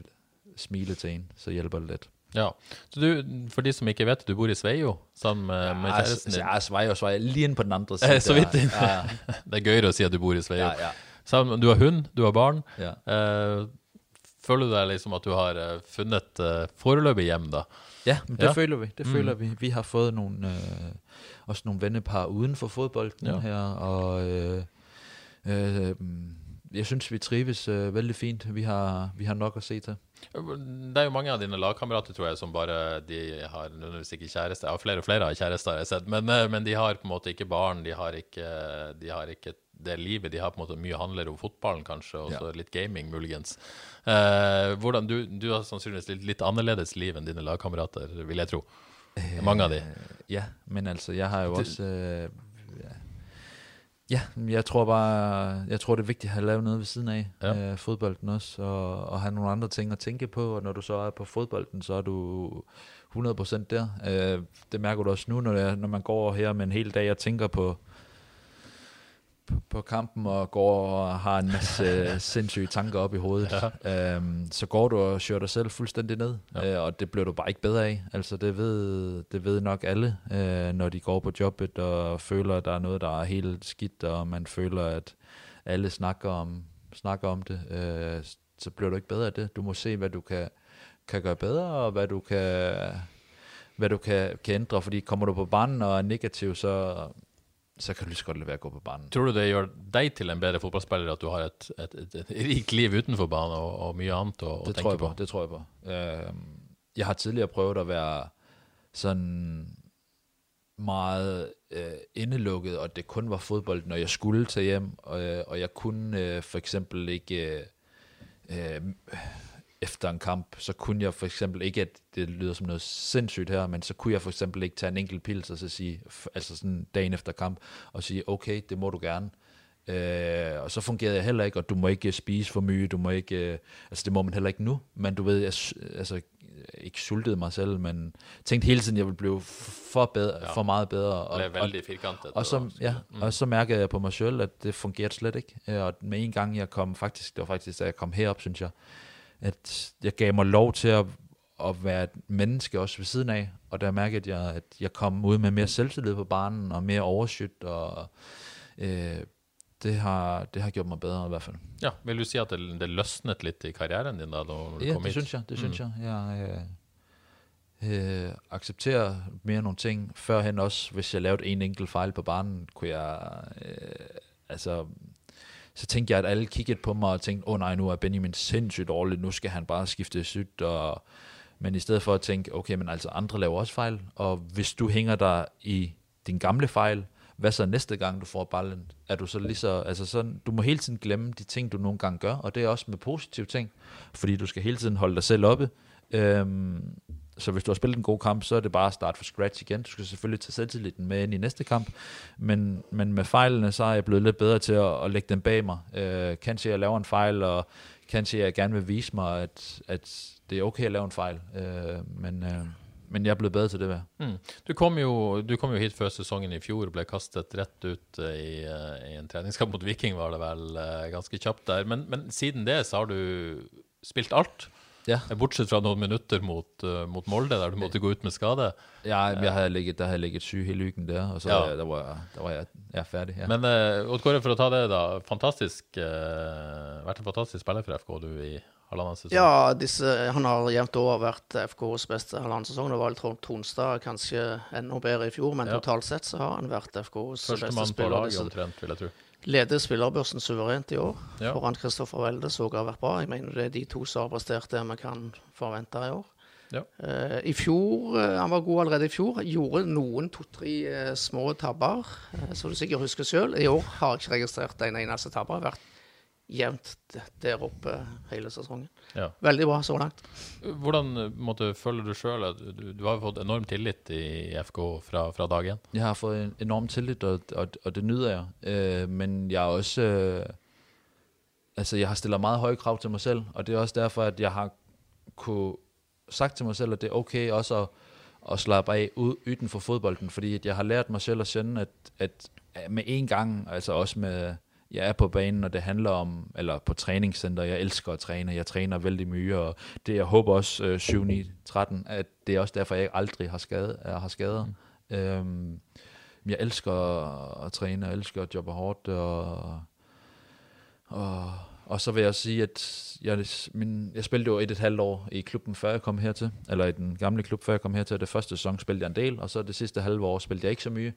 smile til en, så hjælper det lidt. Ja. Så du, for de som ikke vet, du bor i Sveio sammen med, med kjæresten din. Ja, svej og svej, lige på den andre side. Eh, så vidt. Ja, Det er gøyere å si at du bor i Sveio. ja, ja. Sammen- Du har hund, du har barn. ja. Eh, føler du deg liksom at du har eh, funnet uh, foreløpig hjem, da? Ja, men det Ja. føler vi. Det Mm. føler vi. Vi har fået nogle, øh, også nogle vennepar uden for fodbolden Ja. her, og øh, øh, jeg synes, vi trives øh, vældig fint. Vi har, vi har nok at se til. Det er jo mange av dine lagkamerater tror jeg, som bare de har nødvendigvis ikke kjæreste. Ja, flere og flere har kjærester, har jeg sett, men, men de har på en måte ikke barn. De har ikke, de har ikke det livet. De har på en måte mye handler om fotballen, kanskje, og så Ja. litt gaming, muligens. Eh, hvordan, du, du har sannsynligvis litt, litt annerledes liv enn dine lagkamerater, vil jeg tro. Mange av de. Ja, men altså, jeg har jo også... Ja. ja, men jeg tror bare, jeg tror det er vigtigt at have lavet noget ved siden af Ja. ja. øh, fodbolden også, og, og have nogle andre ting at tænke på, og når du så er på fodbolden, så er du 100% der. Øh, det mærker du også nu, når, jeg, når man går her med en hel dag og tænker på, på, kampen og går og har en masse sindssyge tanker op i hovedet, ja. øhm, så går du og kører dig selv fuldstændig ned, ja. øh, og det bliver du bare ikke bedre af. Altså det ved, det ved nok alle, øh, når de går på jobbet og føler, at der er noget, der er helt skidt, og man føler, at alle snakker om, snakker om det, øh, så bliver du ikke bedre af det. Du må se, hvad du kan, kan gøre bedre, og hvad du kan, hvad du kan, kan ændre, fordi kommer du på banen og er negativ, så, så kan du lige så godt lade være at gå på banen. Tror du det gjør deg til en bedre fotballspiller at du har et, et, et, et rikt liv utenfor banen og, og mye annet å, å det tenke tror jeg på? på. Det tror jeg på. Øh, jeg har tidligere prøvet at være sådan meget øh, indelukket, og det kun var fodbold, når jeg skulle tage hjem, og, øh, og jeg kunne øh, for eksempel ikke øh, øh, efter en kamp, så kunne jeg for eksempel ikke, at det lyder som noget sindssygt her, men så kunne jeg for eksempel ikke tage en enkelt pils og så sige, altså sådan dagen efter kamp, og sige, okay, det må du gerne. Øh, og så fungerede jeg heller ikke, og du må ikke spise for mye, du må ikke, øh, altså det må man heller ikke nu, men du ved, jeg altså, ikke sultede mig selv, men tænkte hele tiden, jeg ville blive for, bedre, Ja. for meget bedre. Og, Ble veldig firkantet. og så, ja, mm. og så mærkede jeg på mig selv, at det fungerede slet ikke. Øh, Og med en gang jeg kom, faktisk, det var faktisk, da jeg kom herop, synes jeg, at jeg gav mig lov til at, at være et menneske også ved siden af. Og der mærkede jeg, at jeg kom ud med mere selvtillid på banen, og mere overskyt, og øh, det, har, det har gjort mig bedre i hvert fald. Ja, Vil du si at det, det løsnet litt i karrieren din da når du Ja, kom det hit? synes jeg, det synes Mm. jeg. Jeg, øh, øh, acceptere mere nogle ting. Førhen også, hvis jeg lavede en enkelt fejl på banen, kunne jeg, øh, altså, så tænkte jeg, at alle kiggede på mig og tænkte, åh oh, nej, nu er Benjamin sindssygt dårlig, nu skal han bare skifte sygt, og, men i stedet for at tænke, okay, men altså andre laver også fejl, og hvis du hænger dig i din gamle fejl, hvad så næste gang du får ballen? Er du så lige så, altså sådan, du må hele tiden glemme de ting, du nogle gange gør, og det er også med positive ting, fordi du skal hele tiden holde dig selv oppe. Øhm, så hvis du har spillet en god kamp, så er det bare at starte fra scratch igen. Du skal selvfølgelig tage selvtilliden med ind i næste kamp, men, men med fejlene, så er jeg blevet lidt bedre til at, at lægge dem bag mig. Øh, kanskje jeg laver en fejl, og kanskje jeg gerne vil vise mig, at, at det er okay at lave en fejl. Øh, men, øh, men jeg er blevet bedre til det hver. Mm. Du, kom jo, du kom jo hit før sesongen i fjor og ble kastet rett ut eh, i, eh, i, en treningskamp mot Viking, var det vel eh, ganske kjapt der. Men, men, siden det så har du spilt alt. Ja. Bortsett fra noen minutter mot, mot Molde, der du måtte gå ut med skade. Ja, jeg havde ligget, der havde jeg ligget syg hele uken der, og så ja. der var, der var jeg, jeg ferdig. Ja. Men uh, Odd Kåre, for å ta det, da. Fantastisk, uh, vært en fantastisk spiller for FK du i halvannen sesong? Ja, disse, han har jevnt over vært FKs beste halvannen sesong. Det var vel Tronstad kanskje enda bedre i fjor, men ja. totalt sett så har han vært FKs Første beste mann på laget omtrent, vil jeg tro. Leder spillerbørsen suverent i år. Ja. Foran Kristoffer Welde så har vært bra. Jeg mener det er de to som har prestert det vi kan forvente i år. Ja. Uh, I fjor, uh, Han var god allerede i fjor. Gjorde noen to-tre uh, små tabber, som du sikkert husker sjøl. I år har jeg ikke registrert en eneste tabber. Vært jevnt der oppe hele sesongen. Ja. Veldig bra så langt. Hvordan måtte, føler du sjøl du, du, har fått enorm tillit i FK fra, fra dag én? Jeg har fått en enorm tillit, og, og, og det nyter jeg. Uh, men jeg har også uh, Altså, jeg har stillet meget høye krav til meg selv, og det er også derfor, at jeg har kunne sagt til meg selv, at det er okay også at, at slappe av utenfor fodbolden, fordi jeg har lært meg selv å kjenne, at, at med en gang, altså også med jeg er på banen, og det handler om, eller på træningscenter, jeg elsker at træne, jeg træner vældig mye, og det jeg håber også øh, 7, 9, 13, at det er også derfor, jeg aldrig har, skade, har skader. Mm. Øhm, jeg elsker at træne, jeg elsker at jobbe hårdt, og, og, og så vil jeg sige, at jeg, min, jeg spillede jo et, et halvt år i klubben, før jeg kom hertil, eller i den gamle klub, før jeg kom hertil. Det første sæson spillede jeg en del, og så det sidste halve år spillede jeg ikke så mye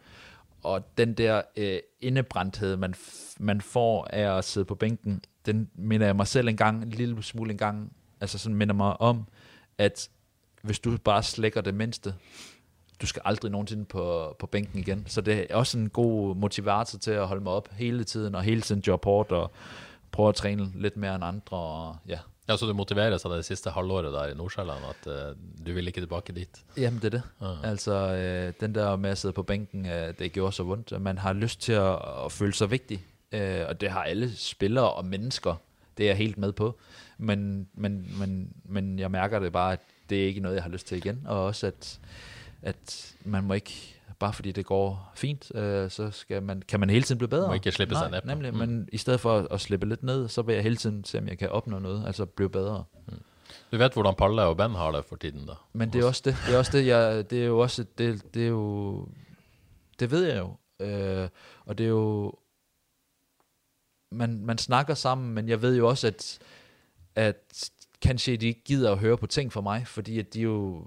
og den der øh, indebrændthed, man, man får af at sidde på bænken, den minder jeg mig selv en gang, en lille smule en gang, altså sådan minder mig om, at hvis du bare slækker det mindste, du skal aldrig nogensinde på, på bænken igen. Så det er også en god motivator til at holde mig op hele tiden, og hele tiden jobbe hårdt, og prøve at træne lidt mere end andre, og ja, ja, Så du motiveres av det siste halvåret der i Nordsjælland, at uh, du vil ikke tilbake dit? Jamen, det er det. Uh. Altså, uh, den der med at sidde på bænken, uh, det gjorde så vondt. Man har lyst til at, at føle sig vigtig, uh, og det har alle spillere og mennesker. Det er jeg helt med på. Men, men, men, men jeg mærker det bare, at det er ikke noget, jeg har lyst til igen. Og også, at, at man må ikke bare fordi det går fint, øh, så skal man, kan man hele tiden blive bedre. Må ikke slippe sig ned. Nemlig, mm. men i stedet for at slippe lidt ned, så vil jeg hele tiden se, om jeg kan opnå noget, altså blive bedre. Mm. Du vet hvordan Palle og Ben har det for tiden da? Men det er også det, det er også det, jeg, det er jo også, det, det er jo, det ved jeg jo, øh, og det er jo, man, man snakker sammen, men jeg ved jo også, at, at kanskje de ikke gider at høre på ting for mig, fordi at de jo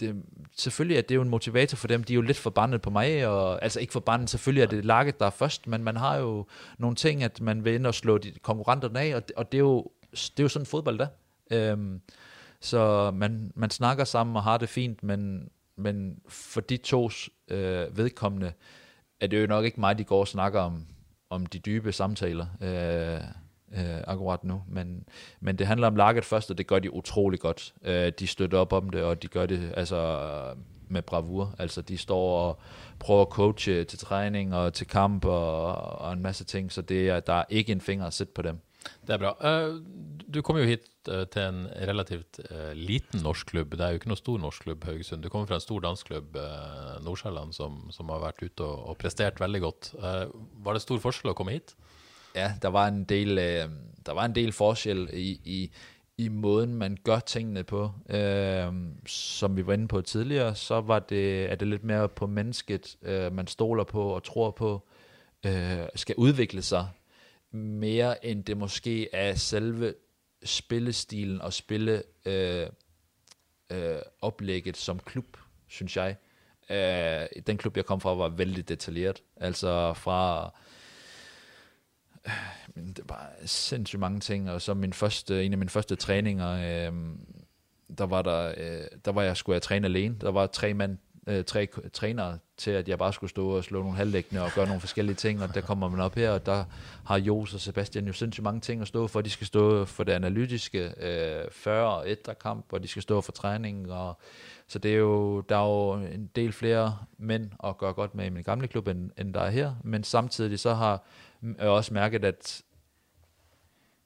det, selvfølgelig er det jo en motivator for dem. De er jo lidt forbandet på mig, og, altså ikke forbandet, selvfølgelig er det laget der er først, men man har jo nogle ting, at man vil ind og slå de konkurrenterne af, og, og det, er jo, det er jo sådan fodbold der. Øhm, så man, man snakker sammen og har det fint, men, men for de tos øh, vedkommende, er det jo nok ikke mig, de går og snakker om, om de dybe samtaler. Øh, øh, akkurat nu. Men, men det handler om laget først, og det gør de utrolig godt. Øh, de støtter op om det, og de gør det altså med bravur. Altså de står og prøver at coache til træning og til kamp og, og en masse ting, så det er, der er ikke en finger at sætte på dem. Det er bra. Uh, du kom jo hit uh, til en relativt uh, liten norsk klubb. Det er jo ikke noe stor norsk klubb, Haugesund. Du kommer fra en stor dansk klubb, Nordsjælland, som, som, har vært ute og, og prestert veldig godt. var det stor forskjell å komme hit? Ja, der var en del, øh, der var en del forskel i, i, i måden, man gør tingene på. Øh, som vi var inde på tidligere, så var det, er det lidt mere på mennesket, øh, man stoler på og tror på, øh, skal udvikle sig mere end det måske er selve spillestilen og spille, øh, øh, oplægget som klub, synes jeg. Øh, den klub, jeg kom fra, var vældig detaljeret. Altså fra men det var sindssygt mange ting, og så min første, en af mine første træninger, øh, der var der, øh, der var jeg skulle jeg træne alene. Der var tre mand, øh, tre trænere til, at jeg bare skulle stå og slå nogle halvlæggende og gøre nogle forskellige ting, og der kommer man op her, og der har Jos og Sebastian jo sindssygt mange ting at stå for. De skal stå for det analytiske øh, før og efter kamp, og de skal stå for træning, og så det er jo, der er jo en del flere mænd at gøre godt med i min gamle klub, end, end der er her, men samtidig så har jeg også mærket, at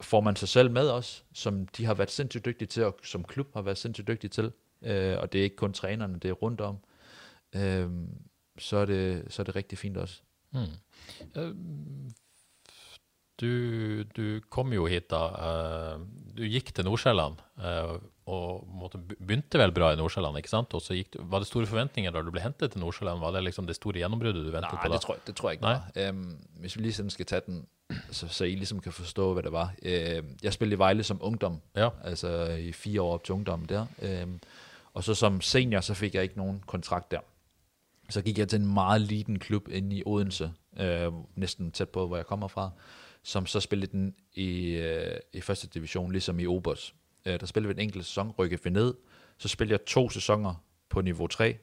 får man sig selv med os, som de har været sindssygt dygtige til, og som klub har været sindssygt dygtige til, øh, og det er ikke kun trænerne, det er rundt om, øh, så, er det, så er det rigtig fint også. Mm. Uh, du, du kom jo hit da. Uh, du gik til Nordsjælland uh, og måtte, begynte vel bra i Nordsjælland, ikke sant? Og så gikk, Var det store forventninger da du ble hentet til Nordsjælland? Var det liksom det store gjennombruddet du ventet Nej, på da? det tror, jeg, det tror jeg ikke var. Um, hvis vi lige sådan skal tage den, så, så I ligesom kan forstå, hvad det var. Uh, jeg spillede i Vejle som ungdom, ja. altså i fire år op til ungdom der. Uh, og så som senior, så fik jeg ikke nogen kontrakt der. Så gik jeg til en meget liten klub inde i Odense, uh, næsten tæt på, hvor jeg kommer fra, som så spillede den i, uh, i første division, ligesom i Obers. Uh, der spillede vi en enkelt sæson, rykkede vi ned. Så spillede jeg to sæsoner på niveau 3,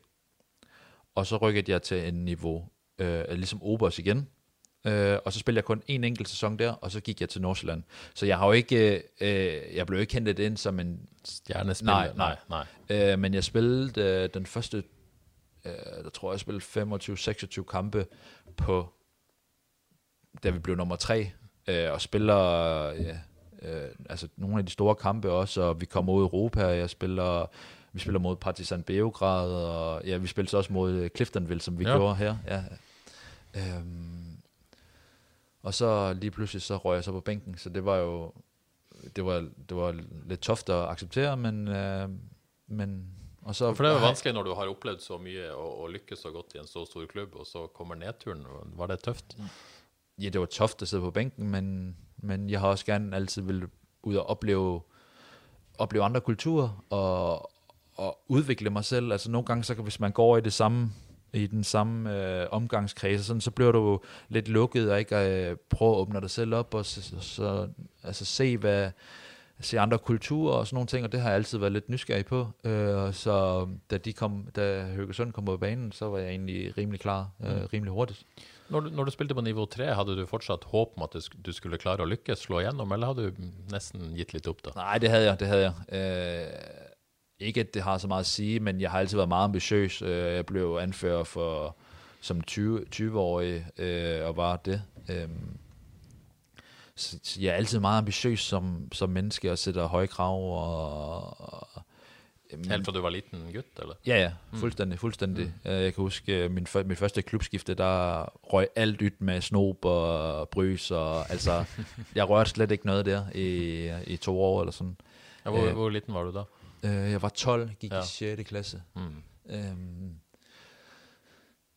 og så rykkede jeg til en niveau, uh, ligesom Obers igen, Øh, og så spillede jeg kun en enkelt sæson der, og så gik jeg til Nordsjælland. Så jeg har jo ikke, øh, jeg blev ikke hentet ind som en stjernespiller. Nej, nej, nej. Øh, men jeg spillede øh, den første, øh, der tror jeg, jeg spillede 25-26 kampe på, da vi blev nummer tre, øh, og spiller, ja, øh, altså nogle af de store kampe også, og vi kommer ud i Europa, og jeg spiller, vi spiller mod Partizan Beograd, og ja, vi spiller så også mod Cliftonville, som vi ja. gjorde her. Ja. Øhm, og så lige pludselig så røg jeg så på bænken, så det var jo det var, det var lidt toft at acceptere, men, øh, men og så, For det er jo vanskelig når du har opplevd så mye og, og lykkes så godt i en så stor klubb, og så kommer nedturen. Var det tøft? Ja, det var toft at sidde på bænken, men, men jeg har også gerne altid vil ud og opleve, opleve andre kulturer og, og udvikle mig selv. Altså nogle gange, så kan, hvis man går i det samme i den samme øh, omgangskreds, sådan, så bliver du lidt lukket og ikke øh, prøve at åbne dig selv op og så, så, altså se, hvad, se andre kulturer og sådan nogle ting, og det har jeg altid været lidt nysgerrig på. Øh, så da, de kom, da Høgesund kom på banen, så var jeg egentlig rimelig klar, øh, mm. rimelig hurtigt. Når du, når du spilte på nivå 3, hadde du fortsatt håp om at du skulle klare å lykkes, slå igjennom, eller hadde du nesten gitt litt opp da? Nej, det hadde jeg, det hadde jeg. Eh, ikke at det har så meget at sige, men jeg har altid været meget ambitiøs. Eh, jeg blev anfører for som 20, 20-årig eh, og var det. Øhm, så, så jeg er altid meget ambitiøs som, som menneske og sætter høje krav. Og, og, Helt fra du var liten gut, eller? Ja, ja. Fuldstændig, fuldstændig. Mm. Jeg kan huske, min, min første klubskifte, der røg alt ydt med snob og brys, og altså, jeg rørte slet ikke noget der i, i to år eller sådan. Ja, hvor, hvor liten var du da? Øh, jeg var 12, gik ja. i 6. klasse. Mm. Øhm,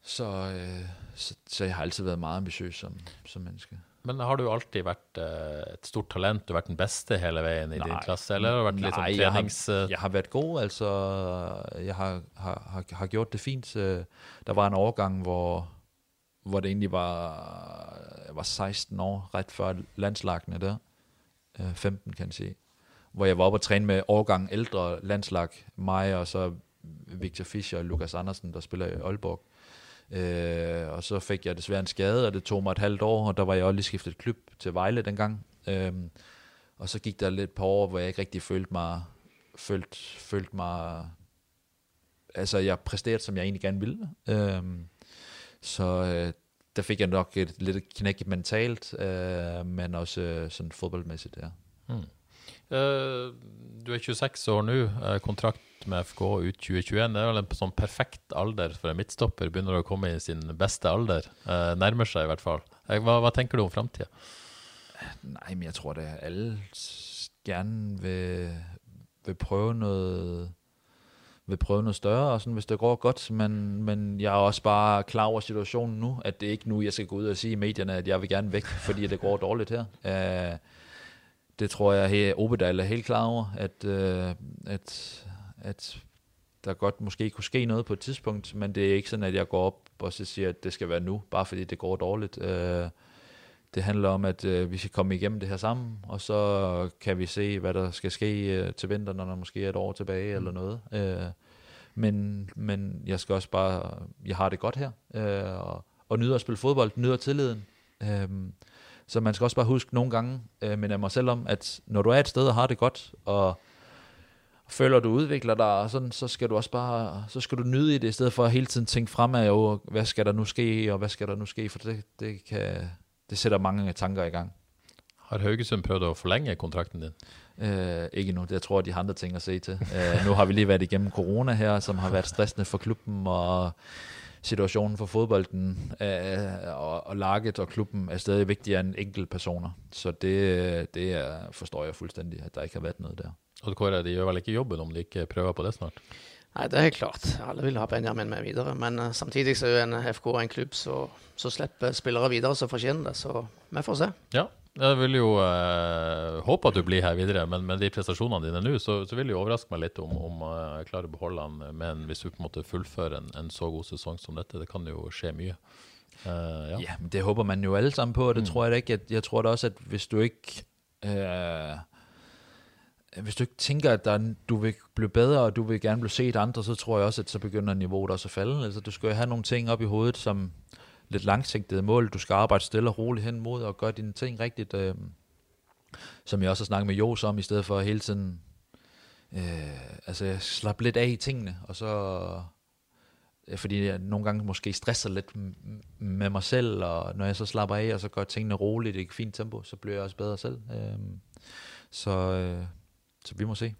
så, øh, så, så jeg har altid været meget ambitiøs som, som menneske. Men har du alltid vært uh, et stort talent? Du har vært den bedste hele veien i nej, din klasse? Eller har du vært litt sånn trenings... Jeg har, jeg har vært god, altså. Jeg har, har, har, gjort det fint. Der var en årgang, hvor, hvor det egentlig var, jeg var 16 år, rett før landslagene der. 15, kan jeg si hvor jeg var oppe og træne med årgang ældre landslag, mig og så Victor Fischer og Lukas Andersen, der spiller i Aalborg. Øh, og så fik jeg desværre en skade, og det tog mig et halvt år, og der var jeg også lige skiftet klub til Vejle dengang. Øh, og så gik der lidt på år, hvor jeg ikke rigtig følte mig, følte, følte mig, altså jeg præsterede, som jeg egentlig gerne ville. Øh, så øh, der fik jeg nok et lidt knæk mentalt, øh, men også øh, sådan fodboldmæssigt, ja. Hmm. Eh, du er 26 år nå, eh, kontrakt med FK ut 2021. Det er vel en sånn perfekt alder for en midtstopper. Begynner å komme i sin beste alder. Eh, nærmer seg i hvert fall. Hva, hva tenker du om framtida? Nej, men jeg tror det alle gerne vil, vil prøve noget vil prøve noget større, og sådan, hvis det går godt, men, men jeg er også bare klar over situationen nu, at det er ikke nu, jeg skal gå ud og sige i medierne, at jeg vil gerne væk, fordi det går dårligt her. Uh, det tror jeg, at Obedal er helt klar over, at, øh, at, at der godt måske kunne ske noget på et tidspunkt, men det er ikke sådan, at jeg går op og så siger, at det skal være nu, bare fordi det går dårligt. Øh, det handler om, at øh, vi skal komme igennem det her sammen, og så kan vi se, hvad der skal ske øh, til vinteren, når der måske er et år tilbage eller noget. Øh, men, men jeg skal også bare, jeg har det godt her, øh, og, og nyder at spille fodbold, nyder tilliden. Øh, så man skal også bare huske nogle gange, øh, men af mig selv om, at når du er et sted og har det godt, og føler, du udvikler dig, og sådan, så skal du også bare, så skal du nyde i det, i stedet for at hele tiden tænke fremad, jo, hvad skal der nu ske, og hvad skal der nu ske, for det, det, kan, det sætter mange tanker i gang. Har Haugesund prøvet at forlænge kontrakten din? Øh, ikke nu, det jeg tror jeg, de har andre ting at se til. Øh, nu har vi lige været igennem corona her, som har været stressende for klubben, og situationen for fodbolden øh, og, og laget og klubben er stadig vigtigere end enkelte personer. Så det, det er, forstår jeg fuldstændig, at der ikke har været noget der. Og Kåre, de gjør vel ikke jobben om de ikke prøver på det snart? Nei, det er helt klart. Alle vil ha Benjamin med videre. Men uh, samtidig så er jo en FK en klubb som slipper spillere videre som fortjener det. Så vi får se. Ja, jeg vil jo uh, håpe at du blir her videre, men med de prestasjonene dine nå, så, så, vil det jo overraske meg litt om, om uh, jeg klarer å beholde han. Men hvis du på en måte fullfører en, en, så god sesong som dette, det kan jo skje mye. Uh, ja. ja, det håper man jo alle sammen på, og det mm. tror jeg da ikke. Jeg, jeg tror da også, at hvis du ikke... Uh hvis du ikke tænker, at der, du vil blive bedre, og du vil gerne blive set andre, så tror jeg også, at så begynder niveauet også at falde. Altså, du skal jo have nogle ting op i hovedet, som lidt langsigtede mål. Du skal arbejde stille og roligt hen mod og gøre dine ting rigtigt. Øh, som jeg også har snakket med Jos om, i stedet for hele tiden øh, altså slappe lidt af i tingene, og så fordi jeg nogle gange måske stresser lidt med mig selv, og når jeg så slapper af, og så gør tingene roligt i et fint tempo, så bliver jeg også bedre selv. Øh, så øh, så vi må se.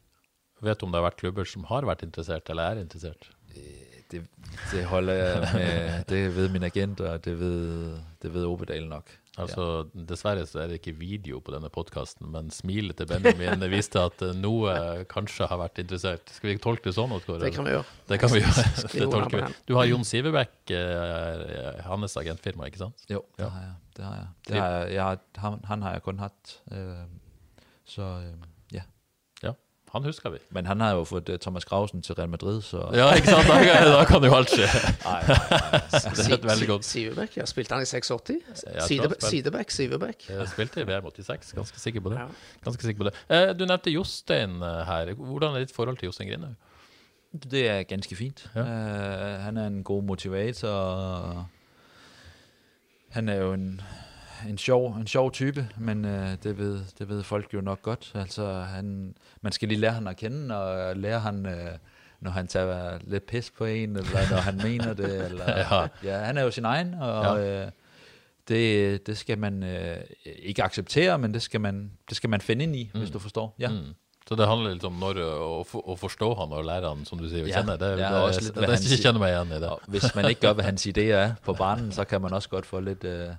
Vet du om det har vært klubber som har vært interessert, eller er interessert? Eh, det, det holder jeg med, det ved min agent, og det ved, det ved Obedal nok. Altså, ja. Dessverre så er det ikke video på denne podkasten, men smilet til Benjamin viste at eh, noe kanskje har vært interessert. Skal vi tolke det sånn? Oskar? Det kan vi gjøre. Det kan vi gjøre. det tolker vi. Du har Jon Sivebekk, eh, hans agentfirma, ikke sant? Jo, det ja. har jeg. Det har jeg. Det har jeg, jeg han, han, har jeg kun hatt. så han husker vi. Men han har jo fået uh, Thomas Grausen til Real Madrid, så... Ja, ikke sant? Da, da kan jo alt skje. Nei, det er veldig godt. Sivebekk, ja. Spilte han i 86? Sidebekk, Sivebekk. Spilte i VM 86, ganske sikker på det. Ganske sikker på det. Eh, du nevnte Jostein eh, her. Hvordan er ditt forhold til Jostein Grinhaug? Det er ganske fint. Ja. Uh, han er en god motivator. Han er jo en en sjov, en sjov type, men øh, det, ved, det ved folk jo nok godt. Altså, han, man skal lige lære ham at kende, og lære ham, øh, når han tager lidt pis på en, eller når han mener det. Eller, ja. ja. han er jo sin egen, og ja. øh, det, det skal man øh, ikke acceptere, men det skal man, det skal man finde ind i, mm. hvis du forstår. Ja. Mm. Så det handler litt om når å, å forstå han og lære han, som du sier, å ja, kjenne. Det, ja, det, også det, det, det, det kjenner meg igjen i det. Hvis man ikke gør, hvad hans idéer er på banen, så kan man også godt få lidt... Øh,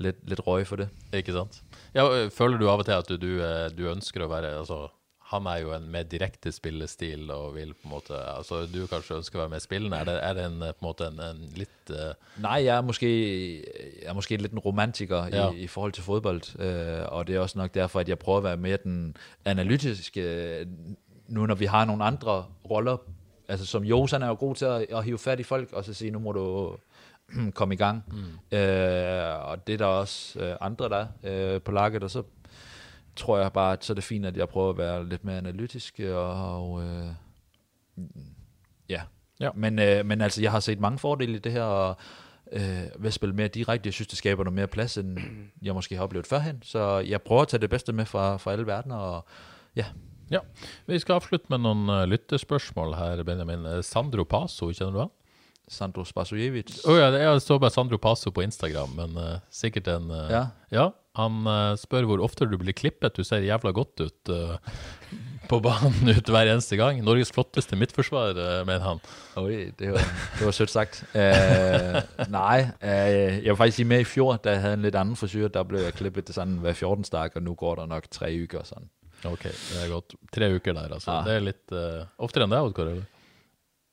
litt, litt røy for det. Ikke sant. Ja, føler du av og til at du, du, eh, du ønsker å være altså, Han er jo en mer direkte spillestil og vil på en måte altså Du kanskje ønsker å være mer spillende. Er det, er det en, på en måte en, en litt uh... Nei, jeg er måske, jeg er måske litt en romantiker ja. i, i, forhold til fodbold. Uh, og det er også nok derfor at jeg prøver å være mer den analytiske nå når vi har noen andre roller. Altså Som Josan er jo god til å, å hive fat i folk og så si nå må du komme i gang. Mm. Øh, og det er der også øh, andre, der er øh, på laget, og så tror jeg bare, at så er det fint, at jeg prøver at være lidt mere analytisk, og, og øh, ja. ja. Men, øh, men altså, jeg har set mange fordele i det her, og øh, ved at spille mere direkte, jeg synes, det skaber noget mere plads, end jeg måske har oplevet førhen, så jeg prøver at tage det bedste med fra, fra alle verdener, og ja, ja, Vi skal avslutte med noen uh, lyttespørsmål her, Benjamin. Sandro Paso, kjenner du han? Sandro Spasojevic. Oh, ja, jeg så bare Sandro Paso på Instagram, men uh, sikkert en uh, ja. ja. Han uh, spør hvor ofte du blir klippet. Du ser jævla godt ut på banen ut hver eneste gang. Norges flotteste midtforsvar, mener han. Oi, det var, det var sødt sagt. Nej, jeg var faktisk med i fjor, da jeg havde en lidt anden frisyr. Der blev jeg klippet sådan hver 14 stak, og nu går der nok tre uker sådan. Ok, det er godt. Tre uker der, altså. Ja. Det er litt oftere enn det, Oddkar?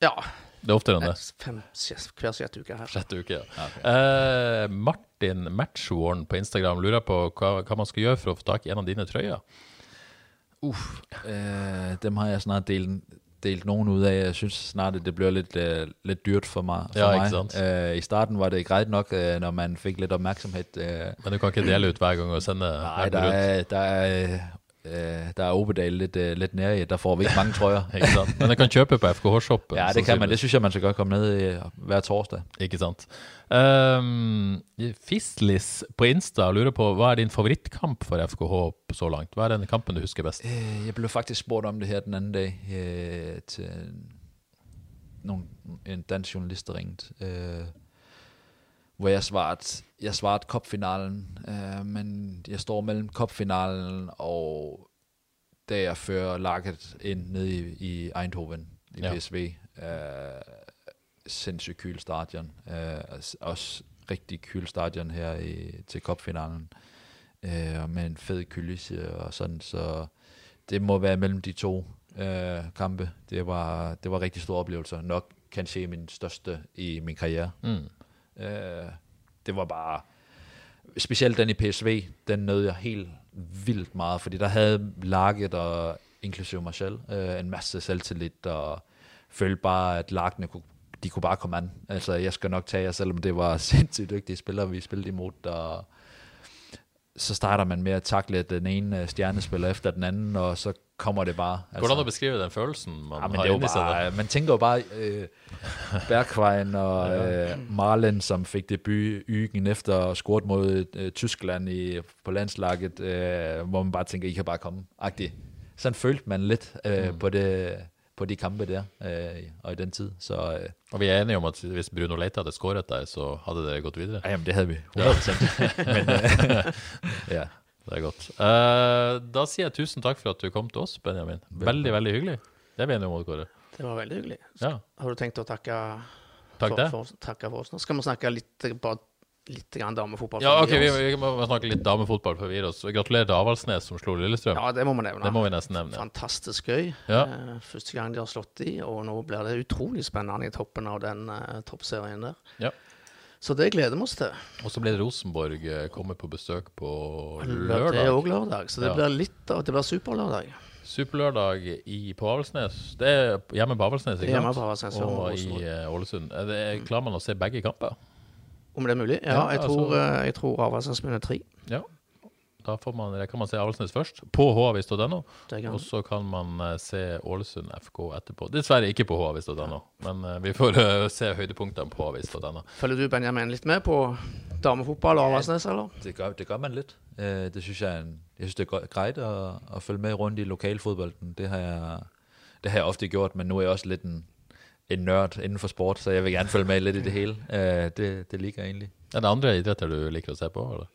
Ja, det er oftere enn det? Fem, hver sjette uke her. Sjette uke, ja. ja okay. eh, Martin Matchworn på Instagram lurer på hva, hva, man skal gjøre for å få tak i en av dine trøyer. Uff, eh, dem har jeg snart delt, delt nogen ud af. Jeg synes snart, det bliver lidt, uh, lidt dyrt for mig. For Ja, mig. ikke sant? Uh, I starten var det greit nok, uh, når man fik lidt opmærksomhed. Uh, Men du kan ikke dele ut hver gang og sende nej, verden der er, der er, uh, der er Obedal lidt, uh, lidt nær i. Der får vi ikke mange trøjer. Ikke sant? Men jeg kan kjøpe på FKH-shoppen. ja, det kan man. Det synes jeg, man skal godt komme ned i hver torsdag. Ikke sant. Um, Fislis på Insta lurer på hva er din favorittkamp for FKH så langt? Hva er den kampen du husker best? Øh, Jeg blev faktisk spurgt om det her den anden dag øh, til nogle, en dansk journalist, der ringede, øh, hvor jeg svarede, jeg svarede kopfinalen, øh, men jeg står mellem kopfinalen og da jeg fører laget ind ned i, i Eindhoven i Ja. PSV. Øh, sindssygt kyl stadion. Øh, også- rigtig kyl stadion her i, til kopfinalen. Øh, med en fed kulisse og sådan, så det må være mellem de to øh, kampe. Det var, det var rigtig store oplevelser. Nok kanskje min største i min karriere. Mm. Øh, det var bare, specielt den i PSV, den nød jeg helt vildt meget, fordi der havde laget og inklusive mig selv øh, en masse selvtillid og følte bare, at lagene kunne, de kunne bare komme an. Altså, jeg skal nok tage jer, selvom det var sindssygt dygtige spillere, vi spillede imod, og så starter man med at takle den ene øh, stjernespiller efter den anden, og så kommer det bare. Altså, Hvordan å beskrive den følelsen man Ja, men har det da? bare, man tænker jo bare øh, Bergwijn og øh, Marlen, som fik debut ygen efter og scoret mod øh, Tyskland i, på landslaget, øh, hvor man bare tænker, I kan bare komme. Agtigt. Sådan følte man lidt øh, mm. på, det, på de kampe der, øh, og i den tid. Så øh, Og vi er enige om at hvis Bruno Leite hadde skåret der, så hadde det gått videre. ja, jamen, det havde vi. 100%. Men, øh, ja. Det er godt. Eh, da sier jeg tusen takk for at du kom til oss, Benjamin. Veldig, veldig hyggelig. Det er vi enige om, Kåre. Det var veldig hyggelig. Ja. Har du tenkt å takke Takk for, for, takke for oss nå? Skal vi snakke litt, bare litt grann damefotball? Ja, ok, vi, vi må snakke litt damefotball før vi gir oss. Gratulerer til Avaldsnes som slo Lillestrøm. ja, det må vi nevne. Det må vi nesten nevne. Fantastisk gøy. Ja. Eh, første gang de har slått i, og nå blir det utrolig spennende i toppen av den eh, toppserien der. Ja. Så det gleder vi oss til. Og så blir Rosenborg eh, komme på besøk på Det er lørdag. òg lørdag, så det Ja. blir litt av Det blir superlørdag. Superlørdag i, på Avaldsnes. Det er hjemme på Avaldsnes, ikke sant? Hjemme på Avaldsnes, og Og i eh, Ålesund. Er det, klarer man å se begge kamper? Om det er mulig? Ja, Ja, jeg altså- tror, eh, jeg tror Avaldsnes begynner tre. Ja. Da får man, det kan man se Avaldsnes først, på havis.no. Og så kan man eh, se Ålesund FK etterpå. Dessverre ikke på havis.no, men eh, vi får eh, se høydepunktene på havis.no. Følger du Benjamin litt med på damefotball og Avaldsnes, eller? Det gør, det gør man lidt. Øh, det synes jeg, er jeg synes, det er gre- grejt at, at følge med rundt i lokalfodbolden. Det har jeg, det har jeg ofte gjort, men nu er jeg også lidt en, en nørd inden for sport, så jeg vil gerne følge med lidt i det hele. Det, det ligger egentlig. Er det andre idretter du liker å se på? Eller?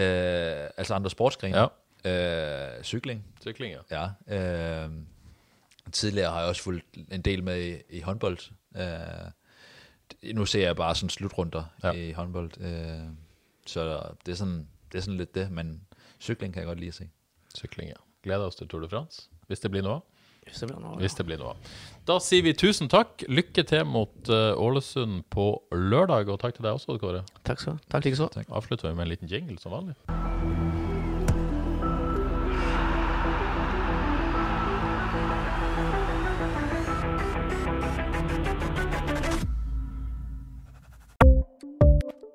Øh, altså andre sportsgrene. Ja. Øh, cykling. Sykling, ja. Ja. Øh, tidligere har jeg også fulgt en del med i, i håndbold. Øh, nu ser jeg bare sådan slutrunder Ja. i håndbold. Øh, så det er, sådan, det er sådan lidt det, men cykling kan jeg godt lide at se. Sykling, ja. Gleder oss til Tour de France, hvis det blir noe av. Hvis det blir noe. Hvis det blir noe. Da sier vi tusen takk. Lykke til mot eh, Ålesund på lørdag, og takk til deg også, Kåre. Takk skal du ha. Takk likeså. Avslutter vi med en liten jingle som vanlig.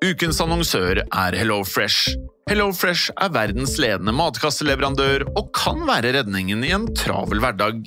Ukens annonsør er HelloFresh. HelloFresh er verdens ledende matkasseleverandør og kan være redningen i en travel hverdag.